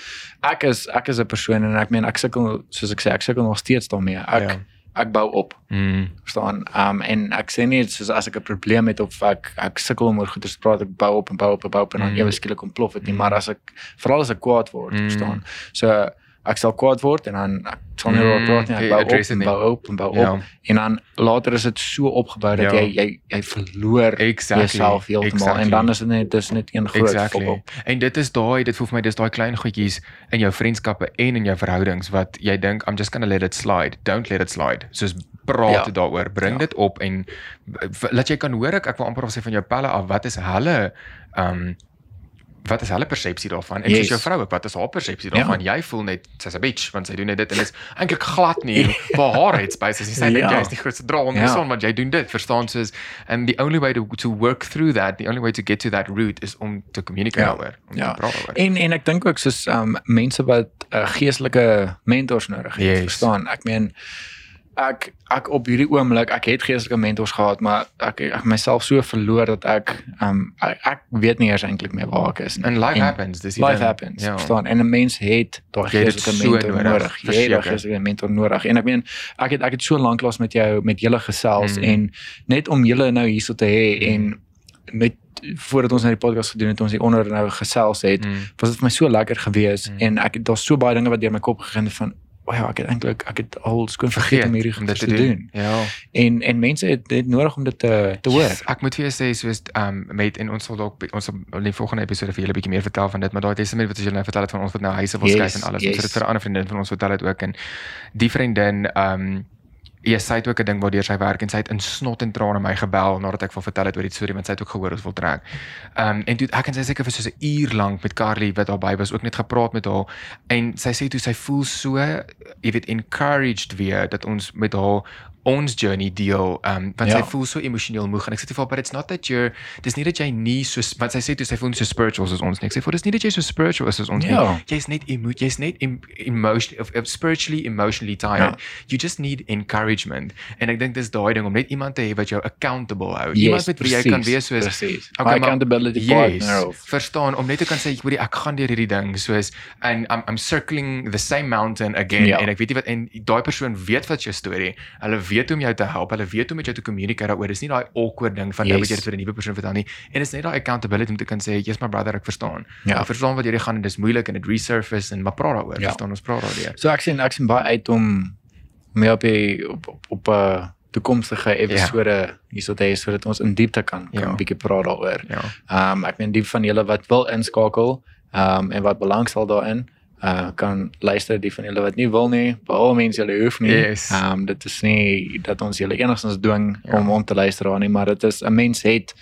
ek is ek is 'n persoon en ek meen ek sukkel soos ek sê ek sukkel nog steeds daarmee. Ek Ja. ek bou op, mm, verstaan? Um, en ek sê nie soos as ek 'n probleem het of ek ek sukkel om oor goeders te praat, ek bou op en bou op en bou op en dan Mm. ewe skielik ontplof dit nie, Mm. maar as ek veral as ek kwaad word, Mm. verstaan? So ek sal kwaad word en dan ek sal nie oor praat nie. Ek bou op en bou op en bou op en dan later is dit so opgebou dat Ja. jy jy jy verloor Exactly. jouself heeltemal Exactly. en dan is dit net dis net een groot Exactly. fok. En dit is daai dit voel vir my dis daai klein goedjies in jou vriendskappe en in jou verhoudings wat jy dink I'm just going to let it slide. Don't let it slide. Soos praat Ja. daaroor, bring Ja. dit op en laat jy kan hoor ek ek wil amper of sê van jou pelle af wat is hulle um wat is hulle persepsie daarvan en yes. Soos jou vrou ook wat is haar persepsie Ja. daarvan jy voel net sy's 'n bitch want sy doen net dit en is eintlik glad nie vir haar headspace as jy sê Ja. jy is die grootste dra onder Ja. die son want jy doen dit verstaan soos and the only way to to work through that the only way to get to that route is om te communicate Ja. daaroor om Ja. te praat daaroor En en ek dink ook soos um mense wat uh, geestelike mentors nodig het, Yes. verstaan? Ek meen ek ek op hierdie oomblik, ek het geestelike mentors gehad, maar ek ek myself so verloor dat ek um ek, ek weet nie eers eintlik meer waar ek is nie. and life En happens dis die Life ding. happens, ja. verstaan? En 'n mens het daai geestelike so mentor nodig, nodig. Jy het daai geestelike mentor nodig. En ek meen ek het ek het so lank lank met jou met julle gesels Mm. en net om julle nou hierso te hê Mm. en net voordat ons nou die podcast gedoen het, ons hier onder nou gesels het, Mm. was dit vir my so lekker gewees Mm. en ek het daar's so baie dinge wat deur my kop gegaan het van ja, ek het eintlik ek het al skoon vergeet om hierdie dit goeie te doen. ja En en mense het dit nodig om dit te te hoor. Yes, ek moet vir jou sê soos um met en ons sal dalk ons sal in die volgende episode vir julle 'n bietjie meer vertel van dit, maar daai testament wat ons julle nou vertel het van ons wat nou huise wil Yes, skuif en alles, ons het dit yes. vir 'n ander vriendin van ons vertel het ook en die vriendin um Ja, sy het ook 'n ding waardeur sy werk en sy het in snot en trane my gebel nadat ek vir vertel het oor die storie want sy het ook gehoor ons wil trek. Um en toe ek en sy seker vir so 'n uur lank met Carly wat daarby was ook net gepraat met haar en sy sê toe sy voel so jy weet encouraged weer dat ons met haar ons journey deel um want Ja. sy voel so emosioneel moeg en ek sê vir haar but it's not that you're dis nie dat jy nie so want sy sê toe sy voel nie so spiritual soos ons nie ek sê vir dis nie dat jy so spiritual is soos ons Ja. nie jy's net emo jy's net em, emotion of, of spiritually emotionally tired Ja. you just need encouragement en ek dink dis daai ding om net iemand te hê wat jou accountable hou Yes, iemand met wie jy kan precies, wees soos Presies. Okay, maar- accountability Yes, partner of verstaan om net te kan sê hoorie ek gaan deur hierdie ding soos and I'm I'm circling the same mountain again Ja. en ek weet nie wat en daai persoon weet wat jou storie. Hulle weet hoe om jou te help. Hulle weet hoe om met jou te communicate daaroor. Dis nie daai awkward ding van nou moet jy Yes. dit vir 'n nuwe persoon vertel nie. En dit is net daai accountability om te kan sê, "Yes my brother, ek verstaan." Ja. Ek verstaan wat jy gaan en dis moeilik en dit resurface en maar praat daaroor. Ja. Verstaan ons praat daardeur. So ek sien ek sien baie uit om mee op die, op op, op uh, toekomstige episode ja. hierso te hê sodat ons in diepte kan kan Ja. 'n bietjie praat daaroor. Ja. Ehm um, ek meen die van julle wat wil inskakel ehm um, en wat belangstel daarin uh kan luister die van julle wat nie wil nie, behalwe mense julle hoef nie. Yes. Ehm um, dit is nie dat ons julle enigstens dwing Ja. om om te luister daar nie, maar dit is 'n mens het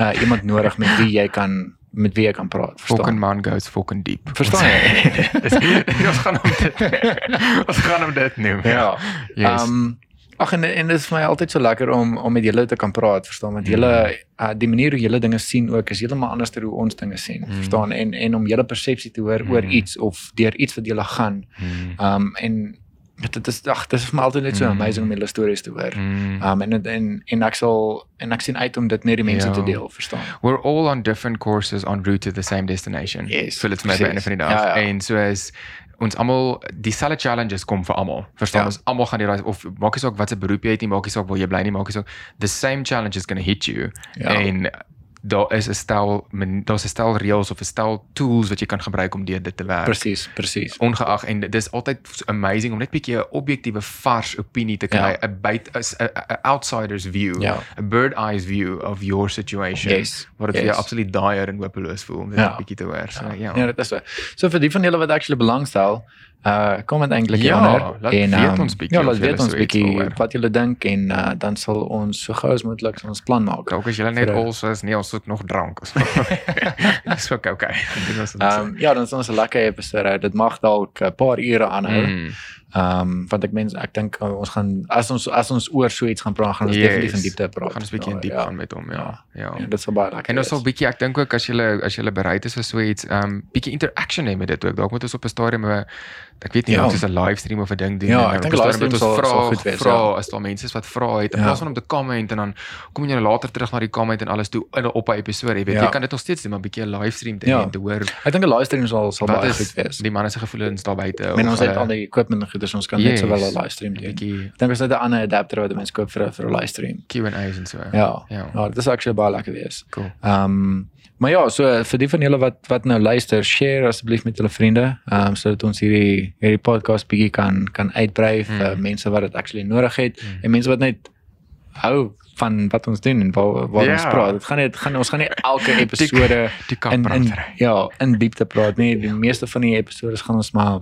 uh iemand nodig met wie jy kan met wie jy kan praat, Fucking verstaan? man goes fucking deep. Verstaan jy? Ons gaan hom dit. ons gaan hom dit noem. Ja. Yes. Um, ag en en dit is vir my altyd so lekker om om met julle te kan praat, verstaan? Want julle uh, die manier hoe julle dinge sien ook is heeltemal anders as hoe ons dinge sien, Mm. verstaan? En en om julle persepsie te hoor oor Mm. iets of deur iets wat julle gaan. Mm. Ehm um, en dit is ag, dit is vir my altyd net so Mm. amazing om julle stories te hoor. Mm. Ehm um, en en en ek sal en ek sien uit om dit met die mense Ja. te deel, verstaan? We're all on different courses en route to the same destination. Yes, so dit my by precies. einde van die dag. Ja, ja. En so is ons almal dieselfde challenges kom vir almal. Verstaan Ja. ons almal gaan die of maak nie saak wat se beroep jy het nie, maak nie saak waar jy bly nie, maak nie saak the same challenge is going to hit you. Ja. En daar is 'n stel daar's 'n stel reëls of 'n stel tools wat jy kan gebruik om deur dit te werk. Presies, presies. ongeag en dis altyd amazing om net bietjie 'n objektiewe vars opinie te kry, Ja. 'n byt 'n 'n outsider's view, Ja. 'n bird eyes view of your situation. Yes, Wat dit vir jou yes. absoluut dire en hopeloos voel om dit Ja. 'n bietjie te hoor. So ja. Ja, dit is so. So vir die van julle wat actually belangstel, uh kom dit eintlik Ja, hieronder laat weet ehm, ons bietjie Ja, laat julle weet ons so bietjie wat julle dink en uh dan sal ons so gou as moontlik ons plan maak. Dalk as jy net Vir 'n- al soos nee, ons soek nog drank. Dis ook okay. Ehm um, ja, dan is ons 'n lekker episode. Dit mag dalk 'n paar ure aanhou. mm. Ehm um, want ek mens ek dink uh, ons gaan as ons as ons oor so iets gaan praat, gaan ons Yes. definitief in diepte praat. gaan ons bietjie in diep ja, gaan met hom, ja. Ja. Ja, dit sal baie lekker. En ons sal bietjie ek dink ook as jy as jy bereid is vir so iets, ehm um, bietjie interaction hê met dit ook. Dalk moet ons op 'n stadium 'n ek weet nie Ja. of dit 'n livestream of 'n ding doen Ja, en ek dan dink 'n 'n livestream sal- vra goed wees, vra ja. as daar mense is wat vra het in Ja. plaas van om te comment en dan kom jy nou later terug na die comment en alles toe in 'n op 'n episode. Jy weet, Ja. jy kan dit nog steeds doen, maar bietjie 'n livestream te Ja. en te hoor Ek dink 'n livestream sal sal baie goed wees. die manne se gevoelens daar buite. Of ons het hulle- al die equipment en goed, dus ons kan net sowel 'n Yes. livestream 'n doen. bietjie Ek dink ons het 'n ander adapter wat mense koop vir 'n vir 'n livestream. Q&A's en so. Ja. Ja. Ja, dit is actually baie lekker wees. Cool. Ehm um, maar ja, so vir die van julle wat wat nou luister, share asseblief met julle vriende, ehm um, sodat ons hierdie hierdie podcast bietjie kan kan uitbrei vir Mm. mense wat dit actually nodig het Mm. en mense wat net hou van wat ons doen en waar waar ons Ja. praat. Dit gaan net gaan ons gaan nie elke episode Die in in kapbrandery. ja, in diepte praat nie. Die meeste van die episode gaan ons maar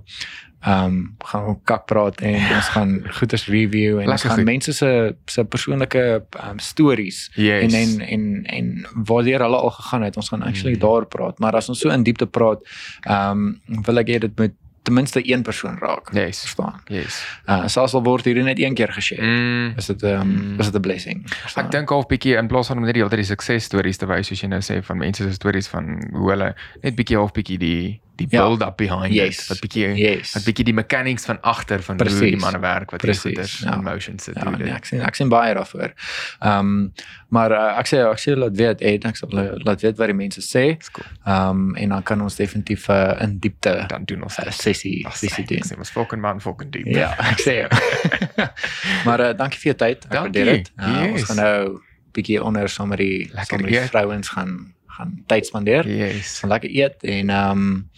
ehm um, gaan ons kak praat en ons gaan goeders review en ons Lekker gaan goed. mense se se persoonlike um, stories Yes. en en en en waardeur hulle al gegaan het. Ons gaan actually Mm. daar praat, maar as ons so in diepte praat, ehm um, wil ek hê dit moet ten minste een persoon raak. Yes. Verstaan? Yes. Uh selfs al word hierdie net een keer geshare. Mm. Is dit ehm um, is dit 'n blessing? Verstaan? Ek dink half bietjie in plaas van om net die hele tyd die suksesstories te wys soos jy nou sê van mense se stories van hoe hulle net bietjie half bietjie die die Ja. build up behind Yes. it. Wat bietjie Yes. wat bietjie die mechanics van agter van hoe Precies. die manne werk wat Precies, hierdie goeders ja. in motion sit Ja, doen. nee, ek sien ek sien baie daarvoor. Ehm um, maar uh, ek sê ek sê laat weet, Ed, ek sal laat weet wat die mense sê. Dis cool. Ehm um, en dan kan ons definitief uh, in diepte Dan doen ons 'n dit. sessie Ag, sessie sê, doen. Sê ons fucking man fucking diep. Ja, ek sê. jou. maar uh, dankie vir jou tyd. Ek waardeer dit. Uh, Ons Yes. gaan nou bietjie onder saam met die Lekker die vrouens gaan gaan tyd spandeer. Yes. Gaan lekker eet en ehm um,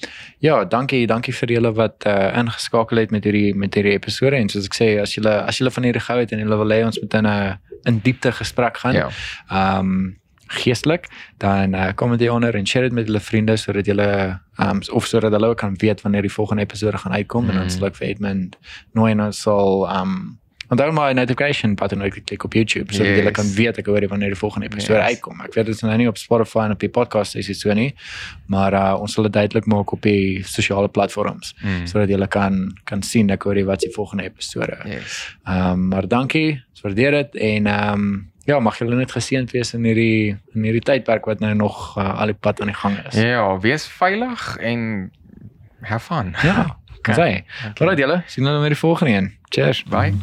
ja, dankie, dankie vir julle wat uh, ingeskakel het met hierdie met hierdie episode en soos ek sê, as julle as julle van hierdie gehou het en julle wil hê ons moet in 'n in diepte gesprek gaan, Ja. ehm um, geestelik, dan uh, kom dit onder en share dit met julle vriende sodat julle ehm um, of sodat hulle ook kan weet wanneer die volgende episode gaan uitkom mm. en dan Mm. sal ek vir Edmund nooi en ons sal ehm um, onthou my notification button te klik op YouTube sodat Yes. julle kan weet ek hoor wanneer die volgende episode Yes. uitkom. Ek weet dit is nou nie op Spotify en op die podcast is dit so nie, maar uh, ons sal dit duidelik maak op die sosiale platforms Mm. sodat julle kan kan sien ek hoor wat die volgende episode. Yes. Ehm um, maar dankie, ons waardeer dit en ehm um, ja, mag julle net geseënd wees in hierdie in hierdie tydperk wat nou nog uh, al die pad aan die gang is. Ja, wees veilig en have fun. Ja. Kan Okay. sê. Alright julle, sien julle met die volgende een. Cheers. Bye.